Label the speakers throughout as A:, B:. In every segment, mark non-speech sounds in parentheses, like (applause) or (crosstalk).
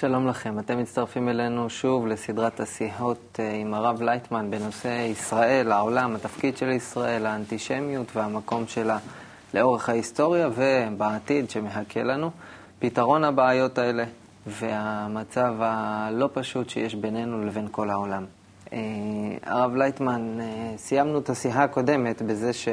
A: שלום לכם, אתם מצטרפים אלינו שוב לסדרת השיחות אה, עם הרב לייטמן בנושא ישראל, העולם, התפקיד של ישראל, האנטישמיות והמקום שלה לאורך ההיסטוריה ובעתיד שמחכה לנו, פתרון הבעיות האלה והמצב הלא פשוט שיש בינינו לבין כל העולם. אה, הרב לייטמן, אה, סיימנו את השיחה הקודמת בזה ש...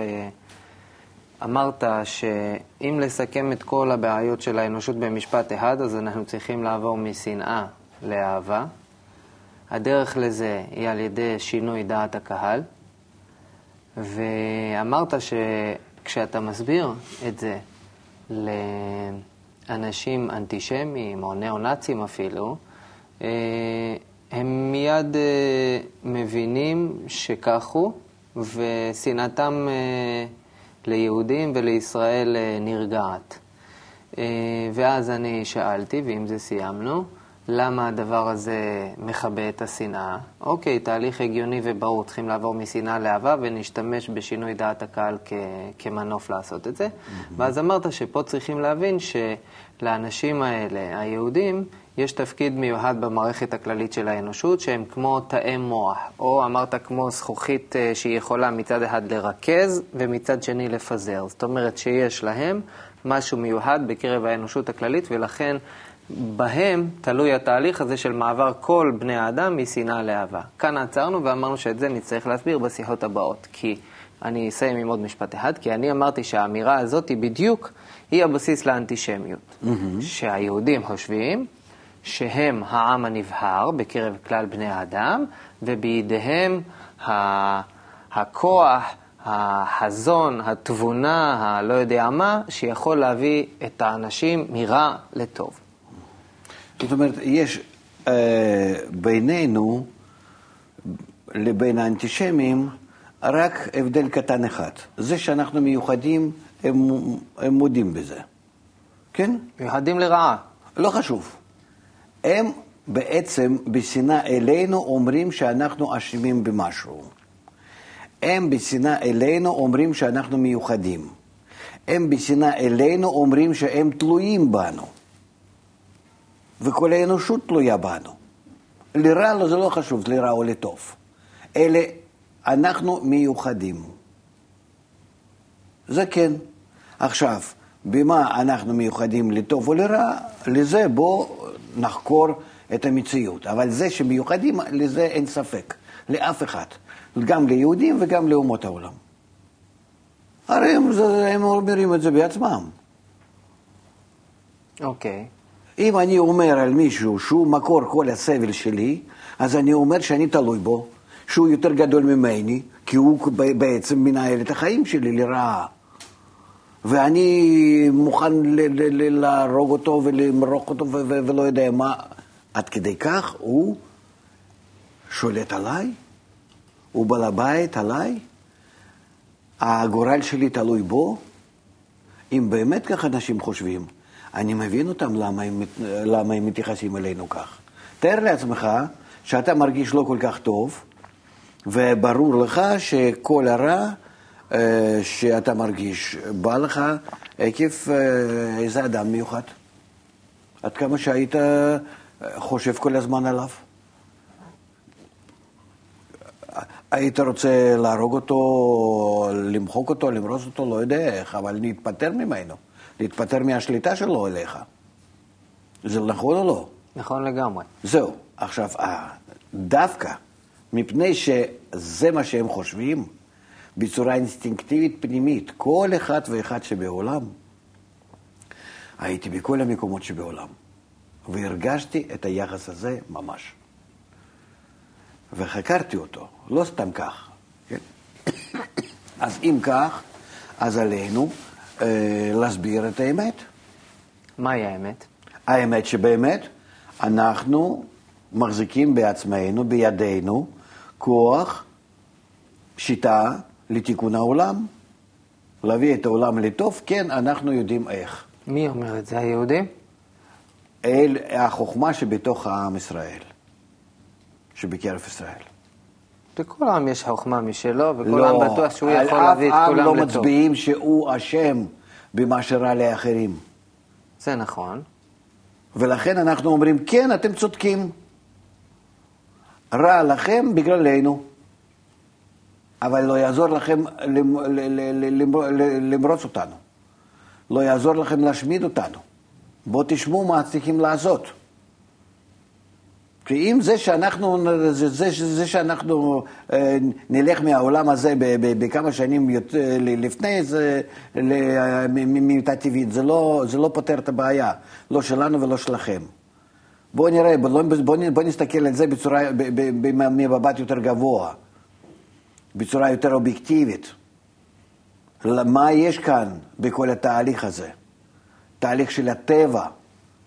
A: אמרת שאם לסכם את כל הבעיות של האנושות במשפט אחד, אז אנחנו צריכים לעבור משנאה לאהבה. הדרך לזה היא על ידי שינוי דעת הקהל. ואמרת שכשאתה מסביר את זה לאנשים אנטישמיים או ניאו-נאצים אפילו, אה, הם מיד אה, מבינים שכך הוא, ושנאתם אה, ליהודים ולישראל אה, נרגעת. אה, ואז אני שאלתי, ועם זה סיימנו, למה הדבר הזה מכבה את השנאה? אוקיי, תהליך הגיוני וברור, צריכים לעבור משנאה לאהבה ונשתמש בשינוי דעת הקהל כ- כמנוף לעשות את זה. Mm-hmm. ואז אמרת שפה צריכים להבין שלאנשים האלה, היהודים, יש תפקיד מיוחד במערכת הכללית של האנושות, שהם כמו תאי מוח, או אמרת כמו זכוכית אה, שהיא יכולה מצד אחד לרכז ומצד שני לפזר. זאת אומרת שיש להם משהו מיוחד בקרב האנושות הכללית, ולכן בהם תלוי התהליך הזה של מעבר כל בני האדם משנאה לאהבה. כאן עצרנו ואמרנו שאת זה נצטרך להסביר בשיחות הבאות, כי אני אסיים עם עוד משפט אחד, כי אני אמרתי שהאמירה הזאת היא בדיוק, היא הבסיס לאנטישמיות. Mm-hmm. שהיהודים חושבים שהם העם הנבחר בקרב כלל בני האדם, ובידיהם הכוח, החזון, התבונה, הלא יודע מה, שיכול להביא את האנשים מרע לטוב.
B: זאת אומרת, יש אה, בינינו לבין האנטישמים רק הבדל קטן אחד. זה שאנחנו מיוחדים, הם, הם מודים בזה. כן?
A: מיוחדים לרעה.
B: לא חשוב. הם בעצם בשנאה אלינו אומרים שאנחנו אשמים במשהו. הם בשנאה אלינו אומרים שאנחנו מיוחדים. הם בשנאה אלינו אומרים שהם תלויים בנו. וכל האנושות תלויה בנו. לרע לו זה לא חשוב, לרע או לטוב. אלה, אנחנו מיוחדים. זה כן. עכשיו, במה אנחנו מיוחדים לטוב או לרע, לזה בוא נחקור את המציאות. אבל זה שמיוחדים, לזה אין ספק, לאף אחד. גם ליהודים וגם לאומות העולם. הרי הם, הם אומרים את זה בעצמם.
A: אוקיי. Okay.
B: אם אני אומר על מישהו שהוא מקור כל הסבל שלי, אז אני אומר שאני תלוי בו, שהוא יותר גדול ממני, כי הוא בעצם מנהל את החיים שלי לרעה. ואני מוכן להרוג אותו ולמרוק אותו ולא יודע מה. עד כדי כך הוא שולט עליי? הוא בעל הבית עליי? הגורל שלי תלוי בו? אם באמת כך אנשים חושבים, אני מבין אותם למה הם, למה הם מתייחסים אלינו כך. תאר לעצמך שאתה מרגיש לא כל כך טוב, וברור לך שכל הרע שאתה מרגיש בא לך עקב אה, איזה אדם מיוחד. עד כמה שהיית אה, חושב כל הזמן עליו. היית רוצה להרוג אותו, למחוק אותו, למרוס אותו, לא יודע איך, אבל להתפטר ממנו. להתפטר מהשליטה שלו אליך. זה נכון או לא?
A: נכון לגמרי.
B: זהו. עכשיו, אה, דווקא מפני שזה מה שהם חושבים, בצורה אינסטינקטיבית פנימית, כל אחד ואחד שבעולם, הייתי בכל המקומות שבעולם, והרגשתי את היחס הזה ממש. וחקרתי אותו, לא סתם כך. כן? (coughs) אז אם כך, אז עלינו אה, להסביר את האמת.
A: מהי האמת?
B: האמת שבאמת אנחנו מחזיקים בעצמנו, בידינו, כוח, שיטה לתיקון העולם. להביא את העולם לטוב, כן, אנחנו יודעים איך.
A: מי אומר את זה, היהודים?
B: אל החוכמה שבתוך העם ישראל, שבקרב ישראל.
A: בכל העם יש חוכמה משלו, וכל לא, העם בטוח שהוא יכול להביא את כולם
B: לא
A: לטוב.
B: אף עם לא מצביעים שהוא אשם במה שרע לאחרים.
A: זה נכון.
B: ולכן אנחנו אומרים, כן, אתם צודקים. רע לכם בגללנו. אבל לא יעזור לכם למרוץ אותנו. לא יעזור לכם להשמיד אותנו. בואו תשמעו מה צריכים לעשות. כי אם זה שאנחנו, זה, זה, זה שאנחנו אה, נלך מהעולם הזה בכמה שנים לפני זה ממיטה טבעית, זה לא, זה לא פותר את הבעיה, לא שלנו ולא שלכם. בואו נראה, בואו בוא, בוא נסתכל על זה בצורה, ממבט יותר גבוה, בצורה יותר אובייקטיבית. מה יש כאן בכל התהליך הזה? תהליך של הטבע,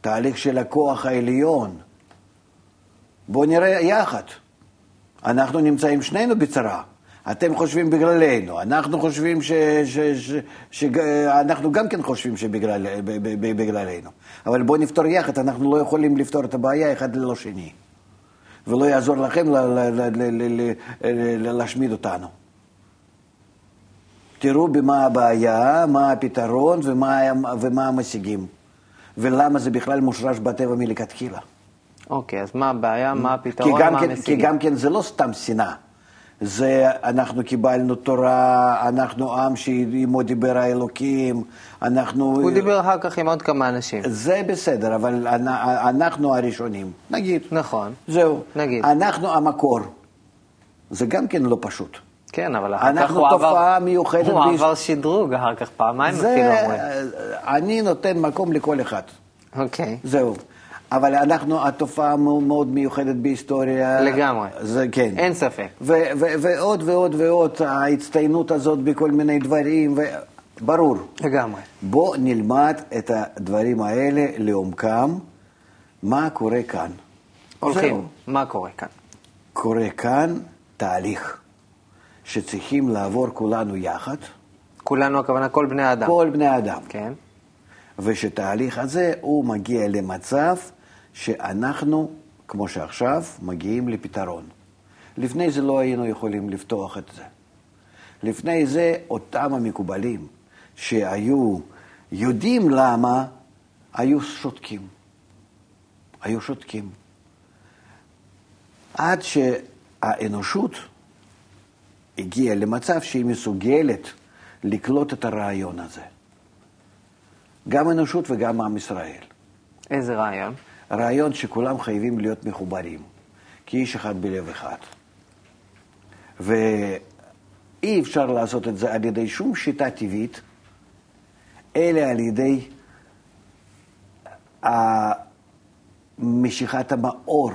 B: תהליך של הכוח העליון. בואו נראה יחד. אנחנו נמצאים שנינו בצרה. אתם חושבים בגללנו, אנחנו חושבים ש... ש... ש... ש... אנחנו גם כן חושבים שבגללנו. אבל בואו נפתור יחד, אנחנו לא יכולים לפתור את הבעיה אחד ללא שני. ולא יעזור לכם. להשמיד אותנו. תראו במה הבעיה, מה הפתרון ומה, ומה המשיגים. ולמה זה בכלל מושרש בטבע מלכתחילה.
A: אוקיי, אז מה הבעיה, מה הפתרון, מה
B: כן,
A: המשיגים?
B: כי גם כן זה לא סתם שנאה. זה אנחנו קיבלנו תורה, אנחנו עם שעימו דיבר האלוקים, אנחנו...
A: הוא דיבר אחר כך עם עוד כמה אנשים.
B: זה בסדר, אבל אנחנו הראשונים, נגיד.
A: נכון.
B: זהו.
A: נגיד.
B: אנחנו המקור. זה גם כן לא פשוט.
A: כן, אבל אחר כך
B: אנחנו
A: הוא
B: תופעה
A: עבר...
B: מיוחדת.
A: הוא עבר שדרוג אחר כך, פעמיים
B: זה,
A: אפילו אומרים.
B: אני נותן מקום לכל אחד.
A: אוקיי.
B: זהו. אבל אנחנו, התופעה מאוד מיוחדת בהיסטוריה.
A: לגמרי.
B: זה כן.
A: אין ספק.
B: ו- ו- ועוד ועוד ועוד, ההצטיינות הזאת בכל מיני דברים, ו- ברור.
A: לגמרי.
B: בוא נלמד את הדברים האלה לעומקם, מה קורה כאן.
A: הולכים.
B: זהו.
A: מה קורה כאן?
B: קורה כאן תהליך שצריכים לעבור כולנו יחד,
A: כולנו, הכוונה כל בני האדם.
B: כל בני האדם.
A: כן.
B: ושתהליך הזה הוא מגיע למצב שאנחנו, כמו שעכשיו, מגיעים לפתרון. לפני זה לא היינו יכולים לפתוח את זה. לפני זה אותם המקובלים שהיו יודעים למה, היו שותקים. היו שותקים. עד שהאנושות הגיעה למצב שהיא מסוגלת לקלוט את הרעיון הזה. גם האנושות וגם עם ישראל.
A: איזה רעיון?
B: רעיון שכולם חייבים להיות מחוברים, כאיש אחד בלב אחד. ואי אפשר לעשות את זה על ידי שום שיטה טבעית, אלא על ידי משיכת המאור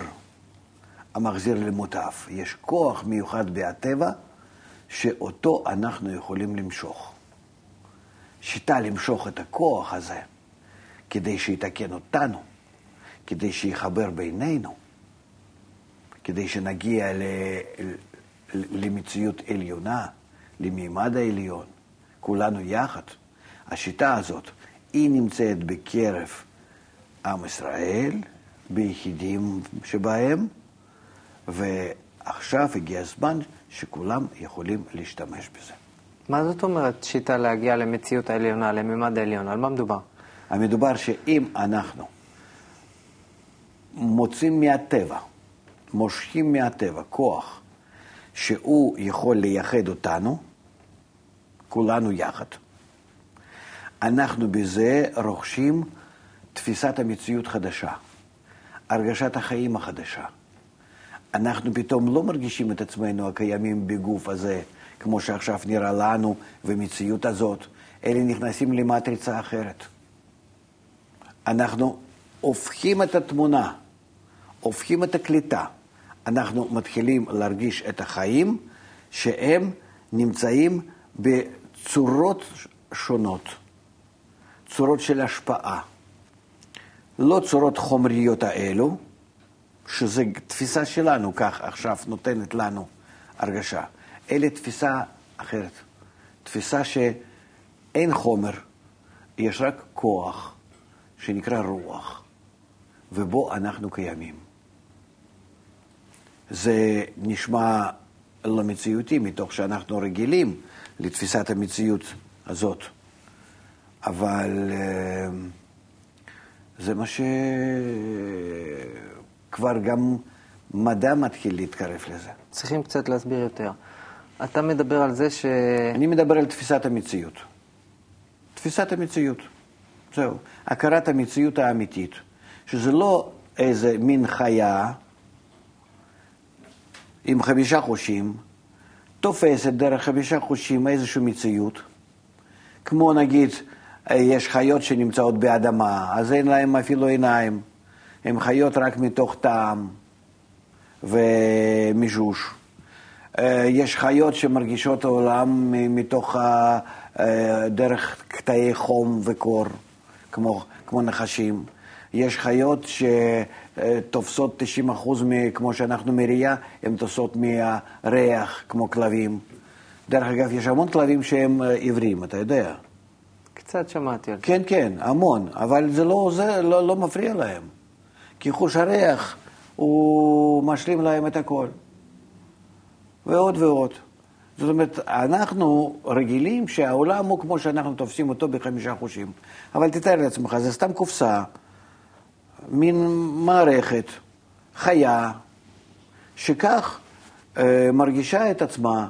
B: המחזיר למוטף. יש כוח מיוחד בטבע שאותו אנחנו יכולים למשוך. שיטה למשוך את הכוח הזה כדי שיתקן אותנו, כדי שיחבר בינינו, כדי שנגיע ל... למציאות עליונה, למימד העליון, כולנו יחד. השיטה הזאת, היא נמצאת בקרב עם ישראל, ביחידים שבהם, ועכשיו הגיע הזמן שכולם יכולים להשתמש בזה.
A: מה זאת אומרת שיטה להגיע למציאות העליונה, לממד העליון? על מה מדובר?
B: המדובר שאם אנחנו מוצאים מהטבע, מושכים מהטבע כוח שהוא יכול לייחד אותנו, כולנו יחד, אנחנו בזה רוכשים תפיסת המציאות חדשה, הרגשת החיים החדשה. אנחנו פתאום לא מרגישים את עצמנו הקיימים בגוף הזה, כמו שעכשיו נראה לנו, ומציאות הזאת, אלא נכנסים למטריצה אחרת. אנחנו הופכים את התמונה, הופכים את הקליטה. אנחנו מתחילים להרגיש את החיים שהם נמצאים בצורות שונות, צורות של השפעה. לא צורות חומריות האלו, שזו תפיסה שלנו, כך עכשיו נותנת לנו הרגשה, אלא תפיסה אחרת. תפיסה שאין חומר, יש רק כוח, שנקרא רוח, ובו אנחנו קיימים. זה נשמע לא מציאותי, מתוך שאנחנו רגילים לתפיסת המציאות הזאת, אבל זה מה שכבר גם מדע מתחיל להתקרב לזה.
A: צריכים קצת להסביר יותר. אתה מדבר על זה ש...
B: אני מדבר על תפיסת המציאות. תפיסת המציאות, זהו. הכרת המציאות האמיתית, שזה לא איזה מין חיה עם חמישה חושים, תופסת דרך חמישה חושים איזושהי מציאות, כמו נגיד, יש חיות שנמצאות באדמה, אז אין להם אפילו עיניים, הן חיות רק מתוך טעם ומישוש. יש חיות שמרגישות העולם מתוך, דרך קטעי חום וקור, כמו, כמו נחשים. יש חיות שתופסות 90 אחוז, כמו שאנחנו מראייה, הן תופסות מהריח, כמו כלבים. דרך אגב, יש המון כלבים שהם עיוורים, אתה יודע.
A: קצת שמעתי על זה.
B: כן, כן, המון, אבל זה לא, זה לא, לא מפריע להם. כי חוש הריח הוא משלים להם את הכל. ועוד ועוד. זאת אומרת, אנחנו רגילים שהעולם הוא כמו שאנחנו תופסים אותו בחמישה חושים. אבל תתאר לעצמך, זה סתם קופסה, מין מערכת, חיה, שכך אה, מרגישה את עצמה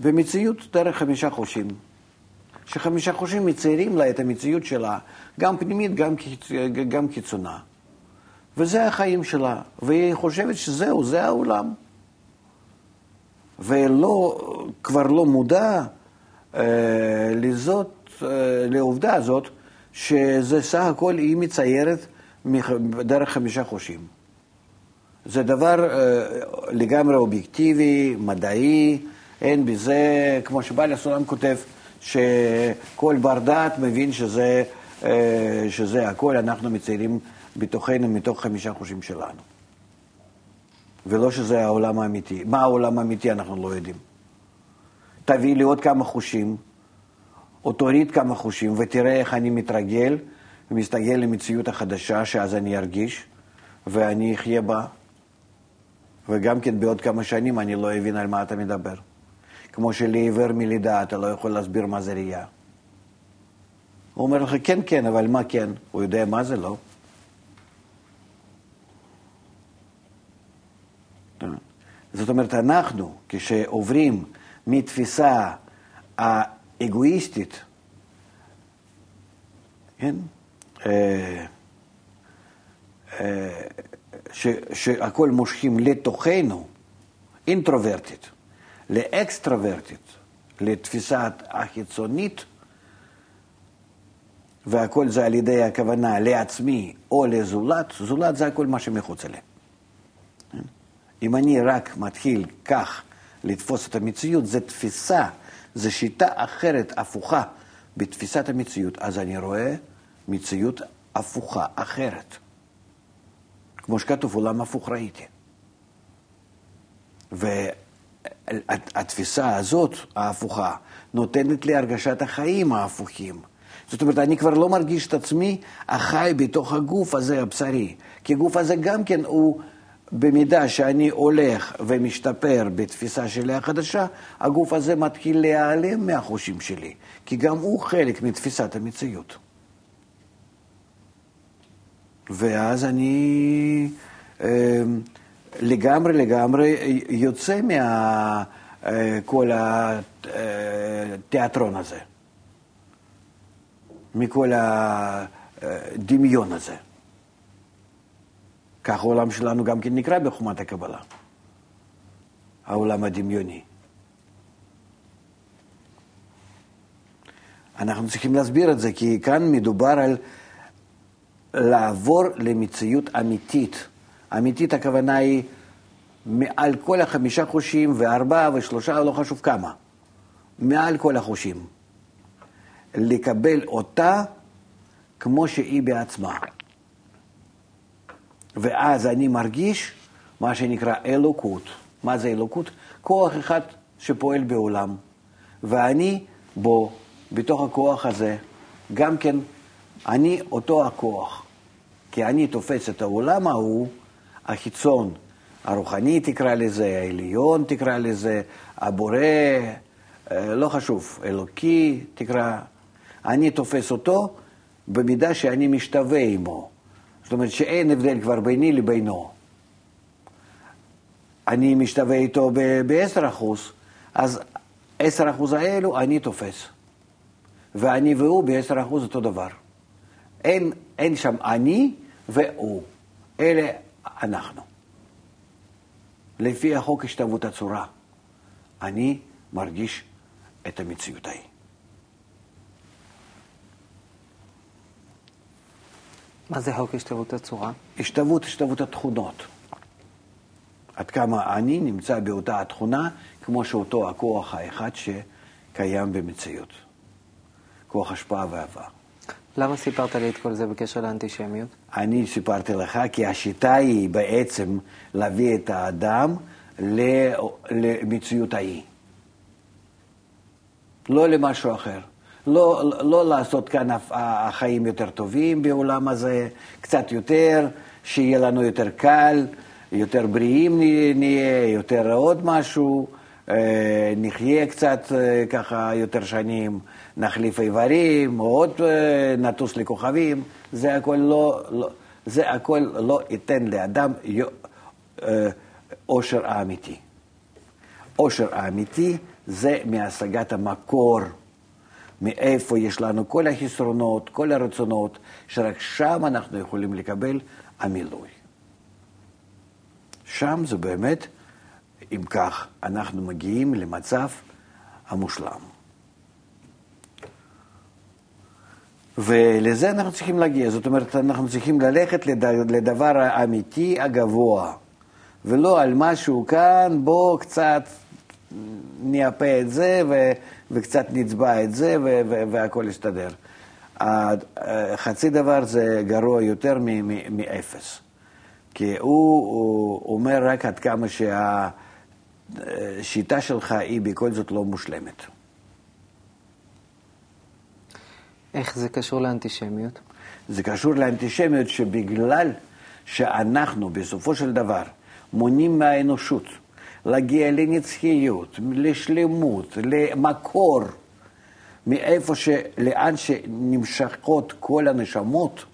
B: במציאות דרך חמישה חושים. שחמישה חושים מציירים לה את המציאות שלה, גם פנימית, גם, גם חיצונה. וזה החיים שלה, והיא חושבת שזהו, זה העולם. ולא, כבר לא מודע אה, לזאת, אה, לעובדה הזאת, שזה סך הכל היא מציירת דרך חמישה חושים. זה דבר אה, לגמרי אובייקטיבי, מדעי, אין בזה, כמו שבעל הסולם כותב, שכל בר דעת מבין שזה, אה, שזה הכל, אנחנו מציירים בתוכנו מתוך חמישה חושים שלנו. ולא שזה העולם האמיתי. מה העולם האמיתי אנחנו לא יודעים. תביא לי עוד כמה חושים, או תוריד כמה חושים, ותראה איך אני מתרגל ומסתגל למציאות החדשה, שאז אני ארגיש, ואני אחיה בה. וגם כן בעוד כמה שנים אני לא אבין על מה אתה מדבר. כמו שלעיוור מלידה אתה לא יכול להסביר מה זה ראייה. הוא אומר לך, כן, כן, אבל מה כן? הוא יודע מה זה, לא? זאת אומרת, אנחנו, כשעוברים מתפיסה האגואיסטית, כן? אה, אה, ש, שהכל מושכים לתוכנו, אינטרוברטית, לאקסטרוברטית, לתפיסת החיצונית, והכל זה על ידי הכוונה לעצמי או לזולת, זולת זה הכל מה שמחוץ אליהם. אם אני רק מתחיל כך לתפוס את המציאות, זו תפיסה, זו שיטה אחרת, הפוכה, בתפיסת המציאות, אז אני רואה מציאות הפוכה, אחרת. כמו שכתוב, עולם הפוך ראיתי. והתפיסה הזאת, ההפוכה, נותנת לי הרגשת החיים ההפוכים. זאת אומרת, אני כבר לא מרגיש את עצמי החי בתוך הגוף הזה הבשרי, כי הגוף הזה גם כן הוא במידה שאני הולך ומשתפר בתפיסה שלי החדשה, הגוף הזה מתחיל להיעלם מהחושים שלי, כי גם הוא חלק מתפיסת המציאות. ואז אני אה, לגמרי לגמרי יוצא מכל אה, התיאטרון הזה, מכל הדמיון הזה. כך העולם שלנו גם כן נקרא בחומת הקבלה, העולם הדמיוני. אנחנו צריכים להסביר את זה, כי כאן מדובר על לעבור למציאות אמיתית. אמיתית הכוונה היא מעל כל החמישה חושים וארבעה ושלושה, לא חשוב כמה. מעל כל החושים. לקבל אותה כמו שהיא בעצמה. ואז אני מרגיש מה שנקרא אלוקות. מה זה אלוקות? כוח אחד שפועל בעולם, ואני בו, בתוך הכוח הזה, גם כן, אני אותו הכוח. כי אני תופס את העולם ההוא, החיצון, הרוחני תקרא לזה, העליון תקרא לזה, הבורא, אה, לא חשוב, אלוקי תקרא. אני תופס אותו במידה שאני משתווה עמו. זאת אומרת שאין הבדל כבר ביני לבינו. אני משתווה איתו ב-10%, אז 10% האלו אני תופס. ואני והוא ב-10% אותו דבר. אין, אין שם אני והוא, אלה אנחנו. לפי החוק השתוות הצורה, אני מרגיש את המציאות ההיא.
A: מה זה חוק השתוות הצורה?
B: השתוות, השתוות התכונות. עד כמה אני נמצא באותה התכונה, כמו שאותו הכוח האחד שקיים במציאות. כוח השפעה ועבר.
A: למה סיפרת לי את כל זה בקשר לאנטישמיות?
B: אני סיפרתי לך כי השיטה היא בעצם להביא את האדם למציאות ההיא. לא למשהו אחר. לא, לא לעשות כאן החיים יותר טובים בעולם הזה, קצת יותר, שיהיה לנו יותר קל, יותר בריאים נהיה, יותר עוד משהו, אה, נחיה קצת אה, ככה יותר שנים, נחליף איברים, עוד אה, נטוס לכוכבים, זה הכל לא, לא, זה הכל לא ייתן לאדם אושר האמיתי. אושר האמיתי זה מהשגת המקור. מאיפה יש לנו כל החסרונות, כל הרצונות, שרק שם אנחנו יכולים לקבל המילוי. שם זה באמת, אם כך, אנחנו מגיעים למצב המושלם. ולזה אנחנו צריכים להגיע, זאת אומרת, אנחנו צריכים ללכת לדבר האמיתי הגבוה, ולא על משהו כאן, בוא קצת נייפה את זה וקצת נצבע את זה והכל יסתדר. חצי דבר זה גרוע יותר מאפס. כי הוא, הוא אומר רק עד כמה שהשיטה שלך היא בכל זאת לא מושלמת.
A: איך זה קשור לאנטישמיות?
B: זה קשור לאנטישמיות שבגלל שאנחנו בסופו של דבר מונעים מהאנושות להגיע לנצחיות, לשלמות, למקור, מאיפה ש... לאן שנמשכות כל הנשמות,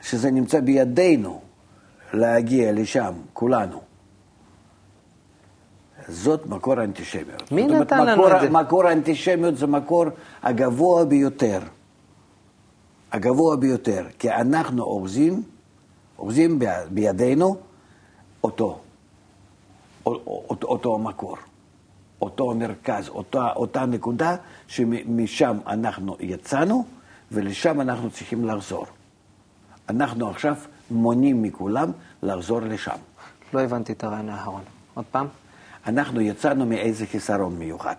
B: שזה נמצא בידינו להגיע לשם, כולנו. זאת מקור האנטישמיות.
A: מי נתן לנו את זה?
B: מקור האנטישמיות זה מקור הגבוה ביותר. הגבוה ביותר. כי אנחנו אוחזים, אוחזים בידינו אותו, אותו, אותו המקור, אותו המרכז, אותה, אותה נקודה שמשם אנחנו יצאנו ולשם אנחנו צריכים לחזור. אנחנו עכשיו מונעים מכולם לחזור לשם.
A: לא הבנתי את הרעיון האחרון. עוד פעם?
B: אנחנו יצאנו מאיזה חיסרון מיוחד.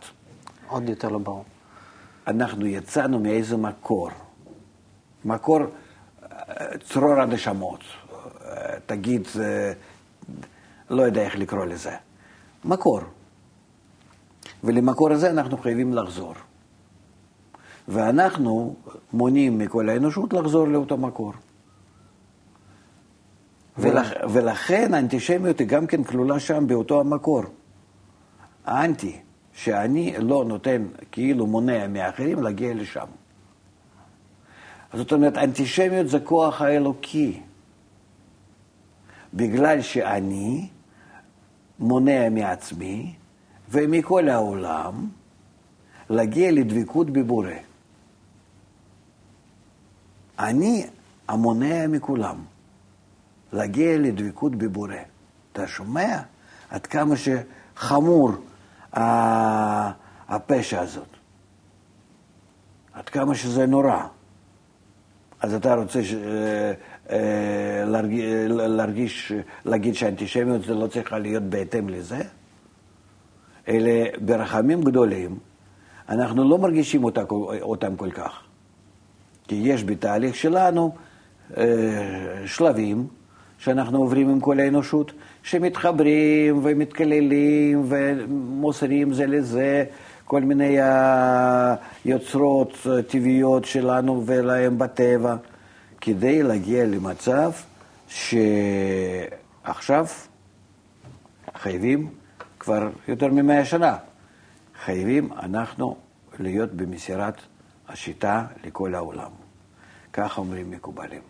A: עוד יותר לא ברור.
B: אנחנו יצאנו מאיזה מקור. מקור אה, צרור הנשמות. אה, תגיד, לא יודע איך לקרוא לזה. מקור. ולמקור הזה אנחנו חייבים לחזור. ואנחנו מונעים מכל האנושות לחזור לאותו מקור. ולכ, ולכן האנטישמיות היא גם כן כלולה שם באותו המקור. האנטי, שאני לא נותן, כאילו מונע מאחרים להגיע לשם. זאת אומרת, אנטישמיות זה כוח האלוקי. בגלל שאני מונע מעצמי ומכל העולם להגיע לדבקות בבורא. אני המונע מכולם. להגיע לדבקות בבורא. אתה שומע עד כמה שחמור הפשע הזאת? עד כמה שזה נורא. אז אתה רוצה ש... אה, אה, להרגיש, להגיד שהאנטישמיות זה לא צריכה להיות בהתאם לזה? אלה ברחמים גדולים, אנחנו לא מרגישים אותה, אותם כל כך. כי יש בתהליך שלנו אה, שלבים שאנחנו עוברים עם כל האנושות, שמתחברים ומתקללים ומוסרים זה לזה כל מיני יוצרות טבעיות שלנו ולהם בטבע, כדי להגיע למצב שעכשיו חייבים, כבר יותר ממאה שנה, חייבים אנחנו להיות במסירת השיטה לכל העולם. כך אומרים מקובלים.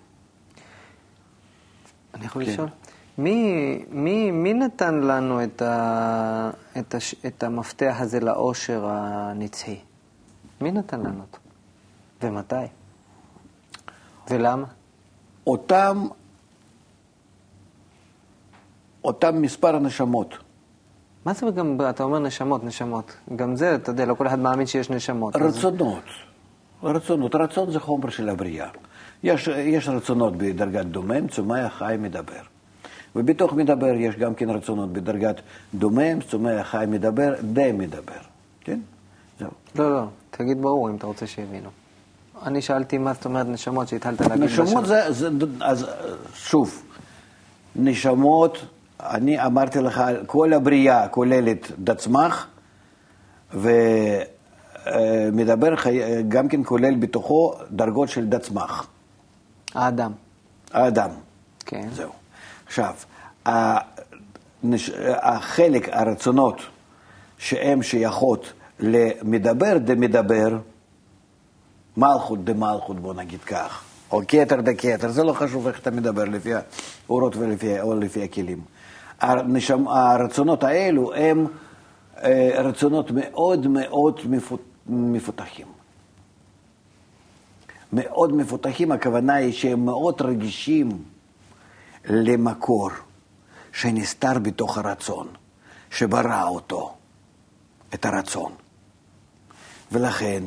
A: אני יכול
B: כן.
A: לשאול? מי, מי, מי נתן לנו את, ה, את, הש, את המפתח הזה לאושר הנצחי? מי נתן לנו אותו? ומתי? ולמה?
B: אותם, אותם מספר נשמות.
A: מה זה גם, אתה אומר נשמות, נשמות. גם זה, אתה יודע, לא כל אחד מאמין שיש נשמות. אז-
B: רצונות. רצונות. רצון זה חומר של הבריאה. יש, יש רצונות בדרגת דומם, צומח, חי, מדבר. ובתוך מדבר יש גם כן רצונות בדרגת דומם, צומח, חי, מדבר, די מדבר. כן? זהו.
A: לא, לא, תגיד ברור אם אתה רוצה שיבינו. אני שאלתי מה זאת אומרת נשמות שהתחלת להגיד.
B: נשמות. זה, זה, אז שוב, נשמות, אני אמרתי לך, כל הבריאה כוללת דצמח, ומדבר חי- גם כן כולל בתוכו דרגות של דצמח,
A: האדם.
B: האדם.
A: כן.
B: זהו. עכשיו. החלק, הרצונות שהן שייכות למדבר דמדבר, מלכות דמלכות, בוא נגיד כך, או כתר דכתר, זה לא חשוב איך אתה מדבר, לפי האורות ולפי, או לפי הכלים. הנשם, הרצונות האלו הם אה, רצונות מאוד מאוד מפות, מפותחים. מאוד מפותחים, הכוונה היא שהם מאוד רגישים למקור שנסתר בתוך הרצון, שברא אותו, את הרצון. ולכן,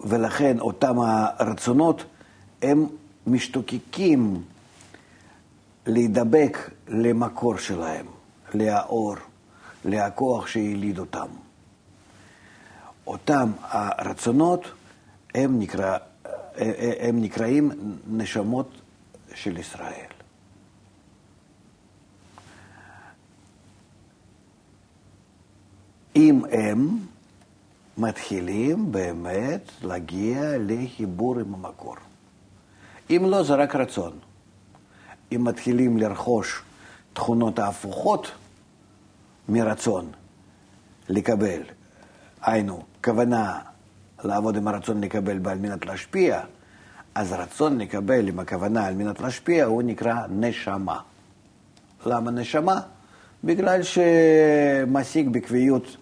B: ולכן אותם הרצונות הם משתוקקים להידבק למקור שלהם, לאור, לכוח שהיליד אותם. אותם הרצונות הם, נקרא, הם נקראים נשמות של ישראל. אם הם מתחילים באמת להגיע לחיבור עם המקור. אם לא, זה רק רצון. אם מתחילים לרכוש תכונות ההפוכות מרצון לקבל, היינו, כוונה לעבוד עם הרצון לקבל ועל מנת להשפיע, אז רצון לקבל עם הכוונה על מנת להשפיע הוא נקרא נשמה. למה נשמה? בגלל שמשיג בקביעות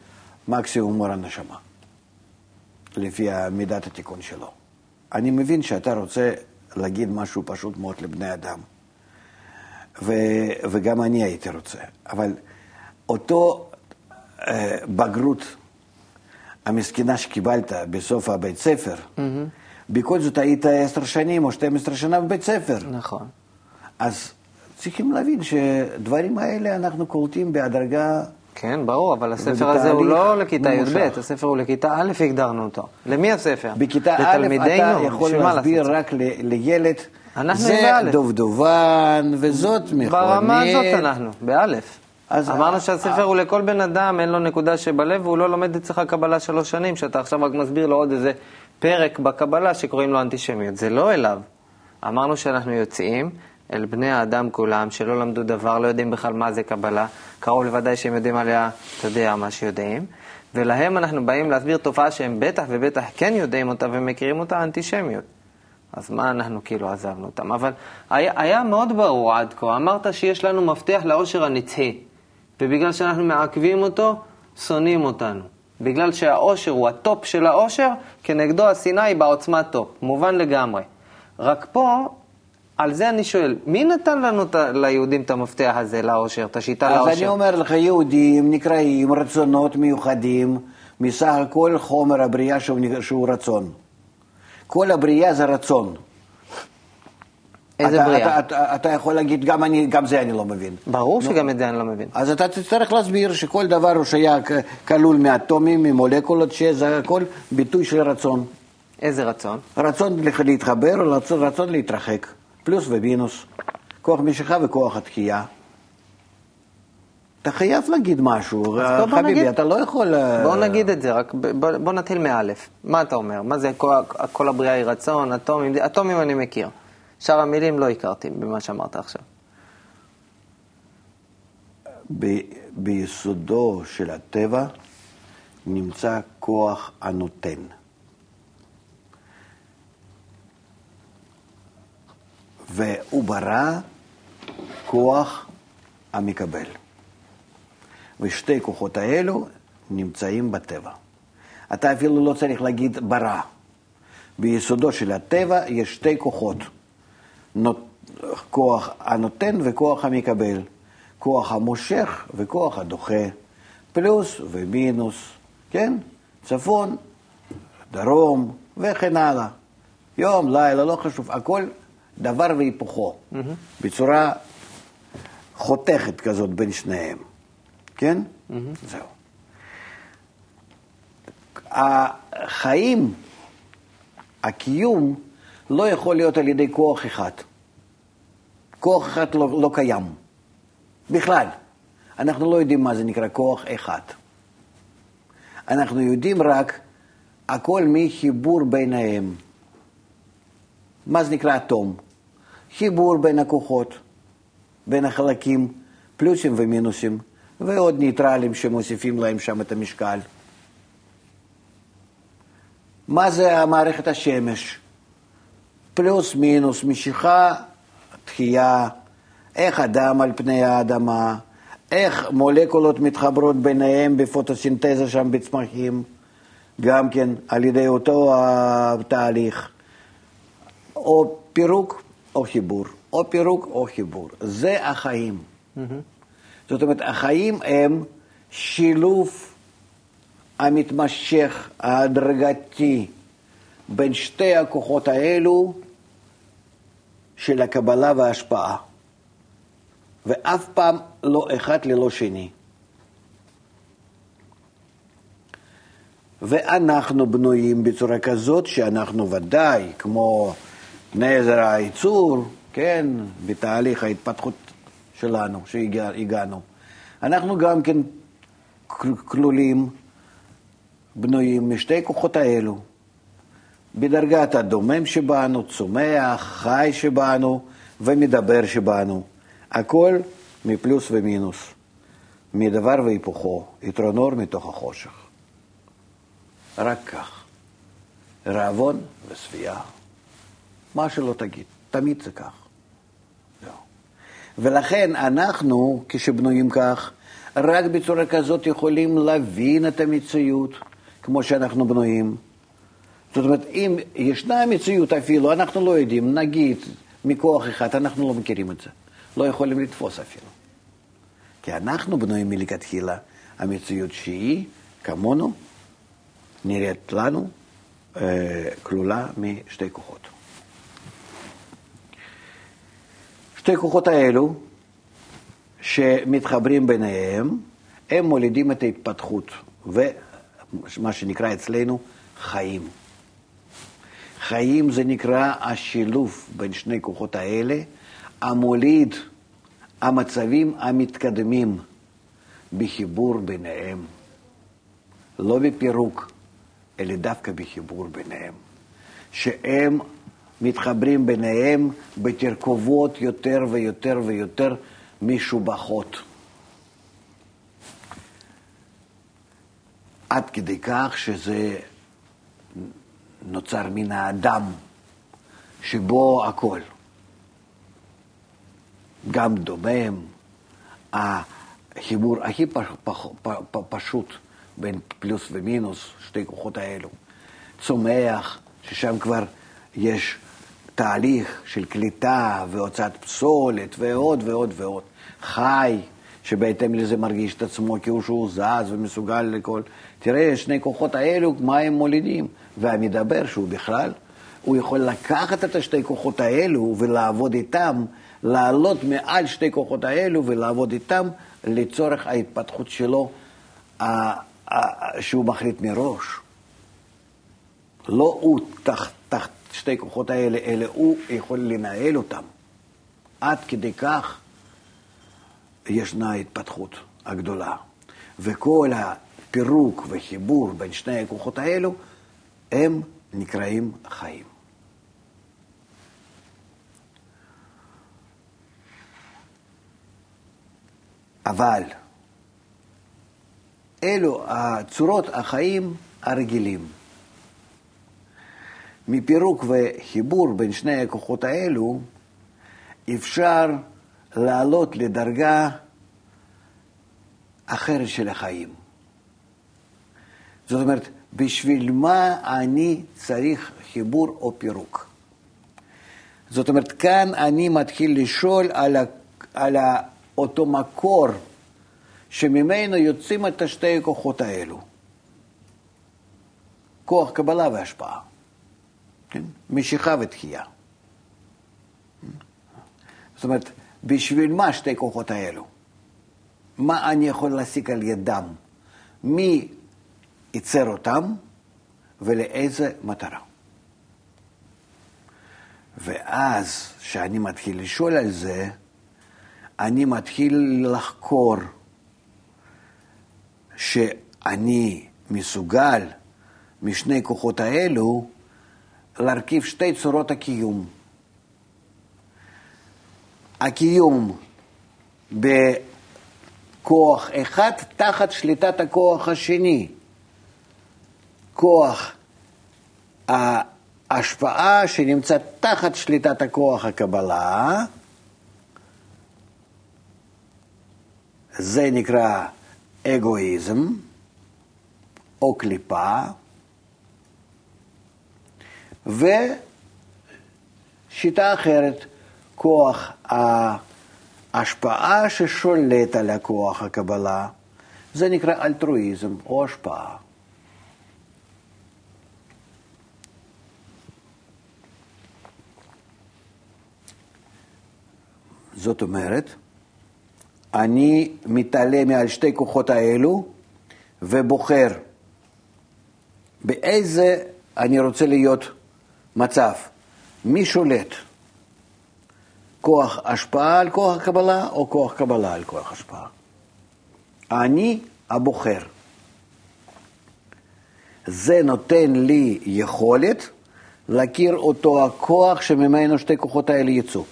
B: מקסימום אור הנשמה, לפי מידת התיקון שלו. אני מבין שאתה רוצה להגיד משהו פשוט מאוד לבני אדם, ו, וגם אני הייתי רוצה, אבל אותו אה, בגרות המסכנה שקיבלת בסוף הבית ספר, mm-hmm. בכל זאת היית עשר שנים או 12 שנה בבית ספר.
A: נכון.
B: אז צריכים להבין שדברים האלה אנחנו קולטים בהדרגה,
A: כן, ברור, אבל הספר הזה הוא לא לכיתה. י"ב, הספר הוא לכיתה א', הגדרנו אותו. למי הספר?
B: בכיתה א' אתה יכול להסביר? רק לילד, זה. דובדובן וזאת מכונית.
A: ברמה הזאת אנחנו, באלף.
B: אז
A: אמרנו
B: ה-
A: שהספר הוא לכל בן אדם, אין לו נקודה שבלב, והוא לא לומד אצלך קבלה שלוש שנים, שאתה עכשיו רק מסביר לו עוד איזה פרק בקבלה שקוראים לו אנטישמיות. זה לא אליו. אמרנו שאנחנו יוצאים אל בני האדם כולם, שלא למדו דבר, לא יודעים בכלל מה זה קבלה, קרוב לוודאי שהם יודעים עליה, אתה יודע, מה שיודעים, ולהם אנחנו באים להסביר תופעה שהם בטח ובטח כן יודעים אותה ומכירים אותה, אנטישמיות. אז מה אנחנו כאילו עזבנו אותם? אבל היה, היה מאוד ברור עד כה, אמרת שיש לנו מפתח לאושר הנצחי, ובגלל שאנחנו מעכבים אותו, שונאים אותנו. בגלל שהאושר הוא ה top של האושר, כנגדו השנאה היא בעוצמת top, מובן לגמרי. רק פה, על זה אני שואל, מי נתן לנו, ה- ליהודים את המפתח הזה לאושר, את השיטה
B: אז
A: לאושר?
B: אני אומר לך, יהודים נקראים רצונות מיוחדים מסך הכל חומר הבריאה שהוא, שהוא רצון. כל הבריאה זה רצון.
A: איזה
B: אתה,
A: בריאה?
B: אתה, אתה, אתה יכול להגיד, גם, אני, גם זה אני לא מבין.
A: ברור שגם את זה אני לא מבין.
B: אז אתה תצטרך להסביר שכל דבר הוא שהיה כלול מאטומים, ממולקולות, שזה הכל ביטוי של רצון.
A: איזה רצון?
B: רצון להתחבר, רצון, רצון להתרחק, פלוס ומינוס, כוח משיכה וכוח התקיעה. אתה חייב להגיד משהו, חביבי,
A: נגיד.
B: אתה לא יכול... אה,
A: בוא נגיד את זה, רק בוא, בוא נתחיל מאלף. מה אתה אומר? מה זה כל, כל הבריאה היא רצון, אטומים? אטומים אני מכיר. שאר המילים לא הכרתי במה שאמרת עכשיו.
B: ב- ביסודו של הטבע נמצא כוח הנותן. והוא ברא כוח המקבל. ושתי כוחות האלו נמצאים בטבע. אתה אפילו לא צריך להגיד ברא. ביסודו של הטבע יש שתי כוחות, כוח הנותן וכוח המקבל, כוח המושך וכוח הדוחה, פלוס ומינוס, כן? צפון, דרום וכן הלאה. יום, לילה, לא חשוב, הכל דבר והיפוכו, mm-hmm. בצורה חותכת כזאת בין שניהם, כן? Mm-hmm. זהו. החיים, הקיום, לא יכול להיות על ידי כוח אחד. כוח אחד לא, לא קיים, בכלל. אנחנו לא יודעים מה זה נקרא כוח אחד. אנחנו יודעים רק הכל מחיבור ביניהם. מה זה נקרא אטום? חיבור בין הכוחות, בין החלקים, פלוסים ומינוסים, ועוד ניטרלים שמוסיפים להם שם את המשקל. מה זה המערכת השמש? פלוס מינוס, משיכה, תחייה, איך הדם על פני האדמה, איך מולקולות מתחברות ביניהם בפוטוסינתזה שם בצמחים, גם כן על ידי אותו התהליך, או פירוק או חיבור, או פירוק או חיבור. זה החיים. Mm-hmm. זאת אומרת, החיים הם שילוב המתמשך, ההדרגתי, בין שתי הכוחות האלו של הקבלה וההשפעה. ואף פעם לא אחד ללא שני. ואנחנו בנויים בצורה כזאת שאנחנו ודאי, כמו נזר הייצור, כן, בתהליך ההתפתחות שלנו, שהגענו. אנחנו גם כן כלולים, בנויים משתי כוחות האלו, בדרגת הדומם שבנו, צומח, חי שבנו ומדבר שבנו. הכל מפלוס ומינוס, מדבר והיפוכו, יתרון אור מתוך החושך. רק כך. רעבון ושביעה. מה שלא תגיד, תמיד זה כך. לא. ולכן אנחנו, כשבנויים כך, רק בצורה כזאת יכולים להבין את המציאות כמו שאנחנו בנויים. זאת אומרת, אם ישנה מציאות אפילו, אנחנו לא יודעים, נגיד מכוח אחד, אנחנו לא מכירים את זה. לא יכולים לתפוס אפילו. כי אנחנו בנויים מלכתחילה, המציאות שהיא, כמונו, נראית לנו אה, כלולה משתי כוחות. שתי כוחות האלו, שמתחברים ביניהם, הם מולידים את ההתפתחות, ומה שנקרא אצלנו חיים. חיים זה נקרא השילוב בין שני כוחות האלה, המוליד המצבים המתקדמים בחיבור ביניהם. לא בפירוק, אלא דווקא בחיבור ביניהם. שהם מתחברים ביניהם בתרכובות יותר ויותר ויותר משובחות. עד כדי כך שזה נוצר מן האדם, שבו הכל. גם דומם, החיבור הכי פשוט בין פלוס ומינוס, שתי כוחות האלו. צומח, ששם כבר יש תהליך של קליטה והוצאת פסולת ועוד ועוד ועוד. חי, שבהתאם לזה מרגיש את עצמו כאילו שהוא זז ומסוגל לכל... תראה, שני כוחות האלו, מה הם מולידים? והמדבר, שהוא בכלל, הוא יכול לקחת את השתי כוחות האלו ולעבוד איתם, לעלות מעל שתי כוחות האלו ולעבוד איתם לצורך ההתפתחות שלו, שהוא מחליט מראש. לא הוא תחת, תחת שתי כוחות האלה, אלא הוא יכול לנהל אותם. עד כדי כך ישנה ההתפתחות הגדולה. וכל הפירוק וחיבור בין שני הכוחות האלו, הם נקראים חיים. אבל אלו הצורות החיים הרגילים. מפירוק וחיבור בין שני הכוחות האלו אפשר לעלות לדרגה אחרת של החיים. זאת אומרת, בשביל מה אני צריך חיבור או פירוק? זאת אומרת, כאן אני מתחיל לשאול על, ה, על ה, אותו מקור שממנו יוצאים את שתי הכוחות האלו. כוח קבלה והשפעה. כן? משיכה ותחייה. זאת אומרת, בשביל מה שתי כוחות האלו? מה אני יכול להסיק על ידם? מי ייצר אותם ולאיזה מטרה? ואז, כשאני מתחיל לשאול על זה, אני מתחיל לחקור שאני מסוגל משני כוחות האלו להרכיב שתי צורות הקיום. הקיום בכוח אחד תחת שליטת הכוח השני. כוח ההשפעה שנמצא תחת שליטת הכוח הקבלה, זה נקרא אגואיזם או קליפה, ושיטה אחרת, כוח ההשפעה ששולט על הכוח הקבלה, זה נקרא אלטרואיזם או השפעה. זאת אומרת, אני מתעלם מעל שתי כוחות האלו ובוחר באיזה אני רוצה להיות מצב. מי שולט? כוח השפעה על כוח קבלה או כוח קבלה על כוח השפעה? אני הבוחר. זה נותן לי יכולת להכיר אותו הכוח שממנו שתי כוחות האלה יצאו.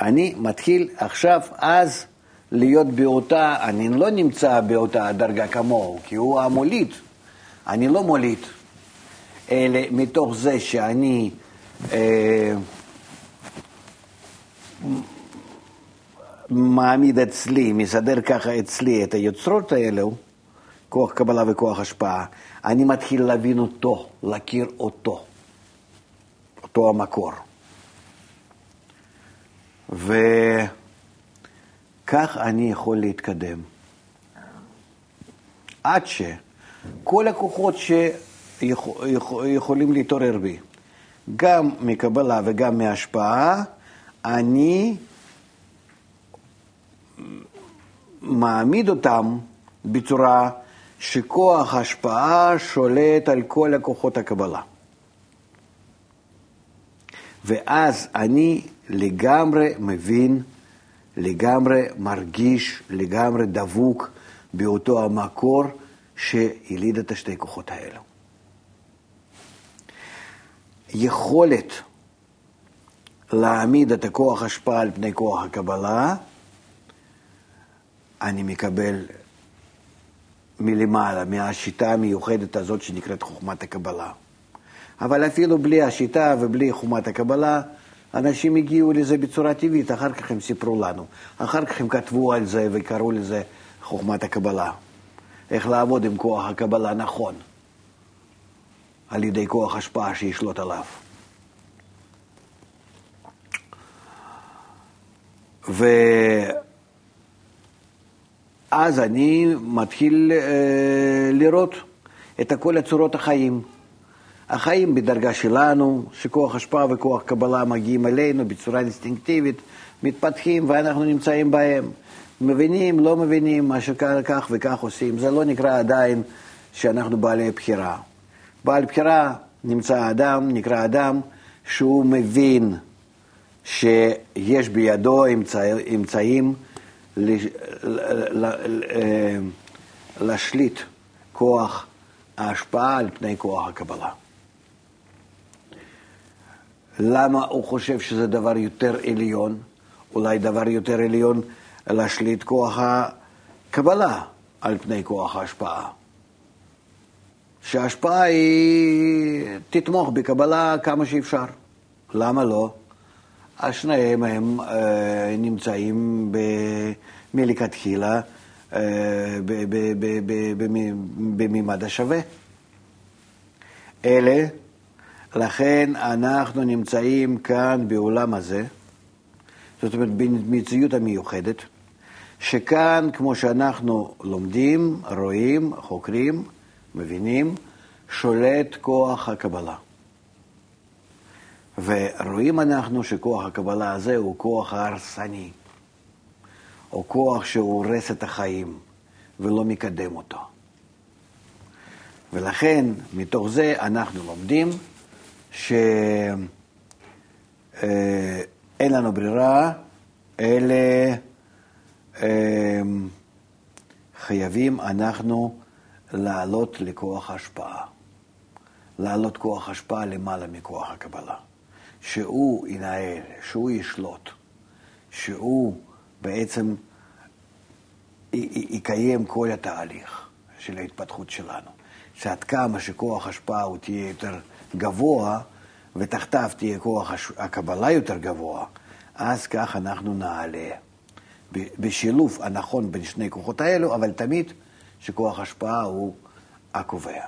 B: אני מתחיל עכשיו, אז, להיות באותה, אני לא נמצא באותה דרגה כמוהו, כי הוא המוליד, אני לא מוליד, אלא מתוך זה שאני אה, מעמיד אצלי, מסדר ככה אצלי את היוצרות האלו, כוח קבלה וכוח השפעה, אני מתחיל להבין אותו, להכיר אותו, אותו המקור. וכך אני יכול להתקדם. עד שכל הכוחות שיכולים להתעורר בי, גם מקבלה וגם מהשפעה, אני מעמיד אותם בצורה שכוח השפעה שולט על כל הכוחות הקבלה. ואז אני לגמרי מבין, לגמרי מרגיש, לגמרי דבוק באותו המקור שיליד את השתי כוחות האלו. יכולת להעמיד את הכוח השפעה על פני כוח הקבלה, אני מקבל מלמעלה, מהשיטה המיוחדת הזאת שנקראת חוכמת הקבלה. אבל אפילו בלי השיטה ובלי חוכמת הקבלה, אנשים הגיעו לזה בצורה טבעית, אחר כך הם סיפרו לנו. אחר כך הם כתבו על זה וקראו לזה חוכמת הקבלה. איך לעבוד עם כוח הקבלה נכון, על ידי כוח השפעה שישלוט עליו. ואז אני מתחיל אה, לראות את כל הצורות החיים. החיים בדרגה שלנו, שכוח השפעה וכוח קבלה מגיעים אלינו בצורה אינסטינקטיבית, מתפתחים ואנחנו נמצאים בהם. מבינים, לא מבינים, מה שכך וכך עושים. זה לא נקרא עדיין שאנחנו בעלי בחירה. בעל בחירה נמצא אדם, נקרא אדם, שהוא מבין שיש בידו אמצע, אמצעים להשליט כוח ההשפעה על פני כוח הקבלה. למה הוא חושב שזה דבר יותר עליון? אולי דבר יותר עליון להשליט כוח הקבלה על פני כוח ההשפעה. שההשפעה היא תתמוך בקבלה כמה שאפשר. למה לא? אז שניהם הם אה, נמצאים ב, מלכתחילה אה, בממד השווה. אלה, לכן אנחנו נמצאים כאן בעולם הזה, זאת אומרת במציאות המיוחדת, שכאן, כמו שאנחנו לומדים, רואים, חוקרים, מבינים, שולט כוח הקבלה. ורואים אנחנו שכוח הקבלה הזה הוא כוח הרסני, או כוח שהורס את החיים ולא מקדם אותו. ולכן, מתוך זה אנחנו לומדים שאין אה, לנו ברירה, אלא אה, חייבים אנחנו לעלות לכוח השפעה. לעלות כוח השפעה למעלה מכוח הקבלה. שהוא ינהל, שהוא ישלוט, שהוא בעצם יקיים כל התהליך של ההתפתחות שלנו. שעד כמה שכוח השפעה הוא תהיה יותר גבוה, ותחתיו תהיה כוח הקבלה יותר גבוה, אז כך אנחנו נעלה. בשילוב הנכון בין שני כוחות האלו, אבל תמיד שכוח השפעה הוא הקובע.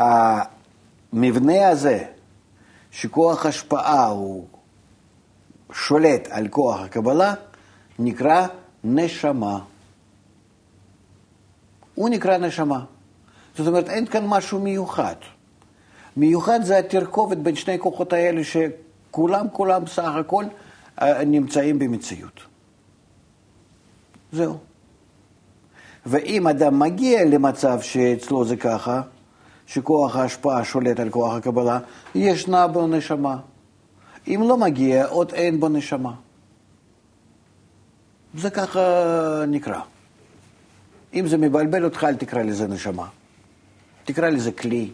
B: והמבנה הזה, שכוח השפעה הוא שולט על כוח הקבלה, נקרא נשמה. הוא נקרא נשמה. זאת אומרת, אין כאן משהו מיוחד. מיוחד זה התרכובת בין שני כוחות האלה, שכולם, כולם סך הכל אה, נמצאים במציאות. זהו. ואם אדם מגיע למצב שאצלו זה ככה, שכוח ההשפעה שולט על כוח הקבלה, ישנה בו נשמה. אם לא מגיע, עוד אין בו נשמה. זה ככה נקרא. אם זה מבלבל אותך, אל תקרא לזה נשמה. תקרא לזה כלי.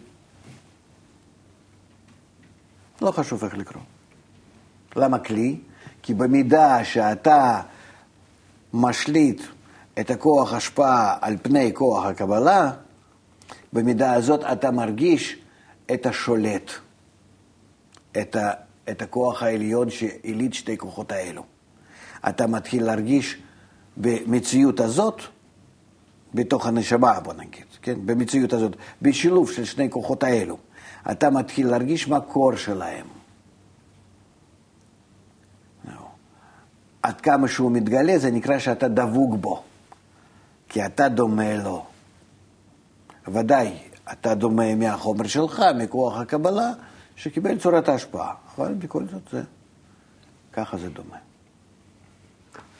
B: לא חשוב איך לקרוא. למה כלי? כי במידה שאתה משליט את הכוח השפעה על פני כוח הקבלה, במידה הזאת אתה מרגיש את השולט, את, ה, את הכוח העליון שהעליד שתי כוחות האלו. אתה מתחיל להרגיש במציאות הזאת, בתוך הנשמה, בוא נגיד, כן? במציאות הזאת, בשילוב של שני כוחות האלו, אתה מתחיל להרגיש מקור שלהם. עד כמה שהוא מתגלה, זה נקרא שאתה דבוק בו. כי אתה דומה לו. ודאי, אתה דומה מהחומר שלך, מכוח הקבלה, שקיבל צורת ההשפעה. אבל בכל זאת זה, ככה זה דומה.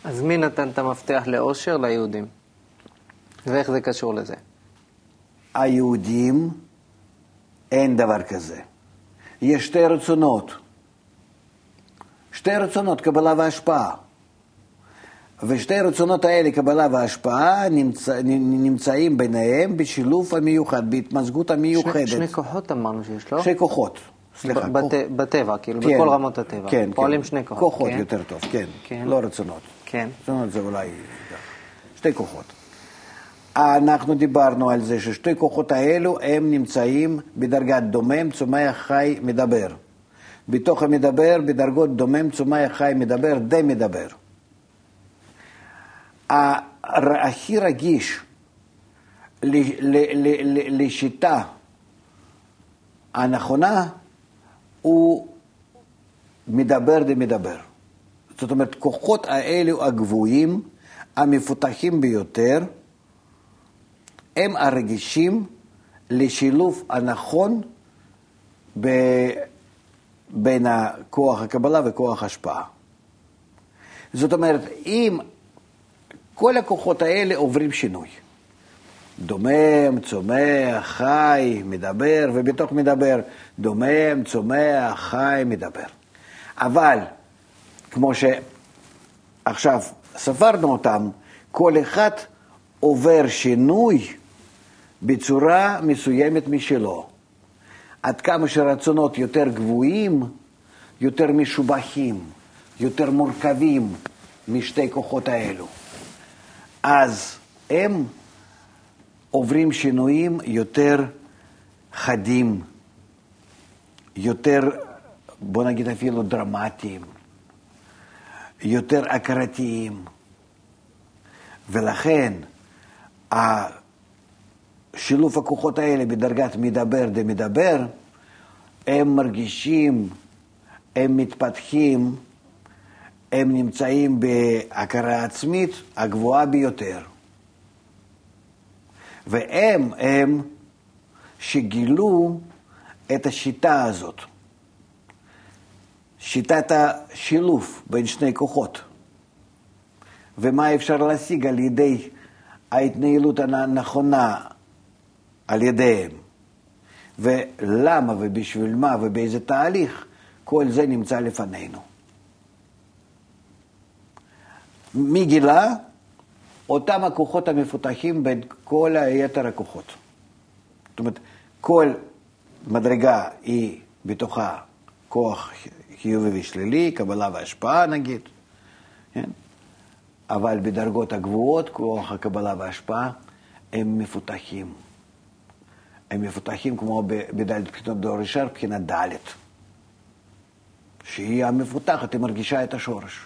A: אז מי נתן את המפתח לאושר? ליהודים. ואיך זה קשור לזה?
B: היהודים, אין דבר כזה. יש שתי רצונות. שתי רצונות, קבלה והשפעה. ושתי רצונות האלה, קבלה והשפעה, נמצא, נמצאים ביניהם בשילוב המיוחד, בהתמזגות המיוחדת.
A: שני, שני כוחות אמרנו שיש, לא?
B: שני כוחות, סליחה.
A: בת, כוח... בטבע, כאילו, כן, בכל רמות הטבע.
B: כן,
A: פועלים
B: כן.
A: שני כוחות.
B: כוחות כן? יותר טוב, כן. כן. לא רצונות.
A: כן.
B: רצונות זה אולי... שתי כוחות. אנחנו דיברנו על זה ששתי כוחות האלו הם נמצאים בדרגת דומם, צומח, חי, מדבר. בתוך המדבר, בדרגות דומם, צומח, חי, מדבר, די מדבר. הכי רגיש לשיטה הנכונה הוא מדבר דמדבר. זאת אומרת, כוחות האלו הגבוהים, המפותחים ביותר, הם הרגישים לשילוב הנכון ב... בין כוח הקבלה וכוח ההשפעה. זאת אומרת, אם כל הכוחות האלה עוברים שינוי. דומם, צומח, חי, מדבר, ובתוך מדבר דומם, צומח, חי, מדבר. אבל, כמו שעכשיו ספרנו אותם, כל אחד עובר שינוי בצורה מסוימת משלו. עד כמה שרצונות יותר גבוהים, יותר משובחים, יותר מורכבים משתי כוחות האלו. אז הם עוברים שינויים יותר חדים, יותר, בוא נגיד אפילו דרמטיים, יותר הכרתיים. ולכן שילוב הכוחות האלה בדרגת מדבר דמדבר, הם מרגישים, הם מתפתחים, הם נמצאים בהכרה עצמית הגבוהה ביותר. והם הם שגילו את השיטה הזאת, שיטת השילוב בין שני כוחות. ומה אפשר להשיג על ידי ההתנהלות הנכונה על ידיהם. ולמה ובשביל מה ובאיזה תהליך, כל זה נמצא לפנינו. מי גילה? אותם הכוחות המפותחים בין כל היתר הכוחות. זאת אומרת, כל מדרגה היא בתוכה כוח חיובי ושלילי, קבלה והשפעה נגיד, כן? אבל בדרגות הגבוהות, כוח הקבלה וההשפעה, הם מפותחים. הם מפותחים כמו בדלת בחינות דור ישר, בחינת דלת. שהיא המפותחת, היא מרגישה את השורש.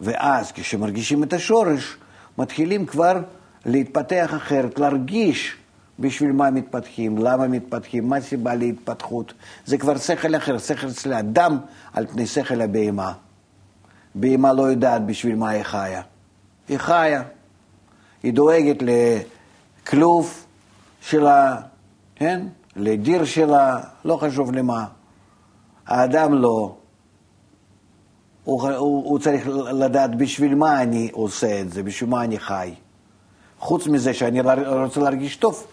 B: ואז כשמרגישים את השורש, מתחילים כבר להתפתח אחרת, להרגיש בשביל מה מתפתחים, למה מתפתחים, מה הסיבה להתפתחות. זה כבר שכל אחר, שכל של האדם על פני שכל הבהמה. בהמה לא יודעת בשביל מה היא חיה. היא חיה. היא דואגת לכלוב שלה, כן? לדיר שלה, לא חשוב למה. האדם לא. הוא, הוא, הוא צריך לדעת בשביל מה אני עושה את זה, בשביל מה אני חי. חוץ מזה שאני רוצה להרגיש טוב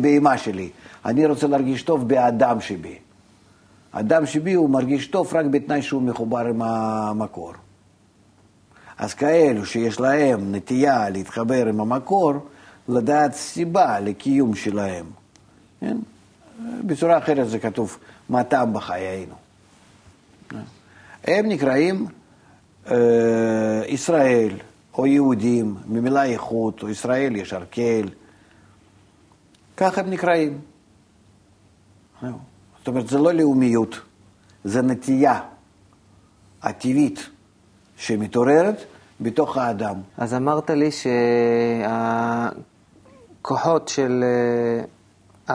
B: בהמה שלי, אני רוצה להרגיש טוב באדם שבי. אדם שבי הוא מרגיש טוב רק בתנאי שהוא מחובר עם המקור. אז כאלו שיש להם נטייה להתחבר עם המקור, לדעת סיבה לקיום שלהם. כן? בצורה אחרת זה כתוב, מה טעם בחיינו. הם נקראים אה, ישראל או יהודים, ממילה איכות, או ישראל יש ארקל, ככה הם נקראים. זאת אומרת, זה לא לאומיות, זה נטייה הטבעית שמתעוררת בתוך האדם.
A: אז אמרת לי שהכוחות של אה,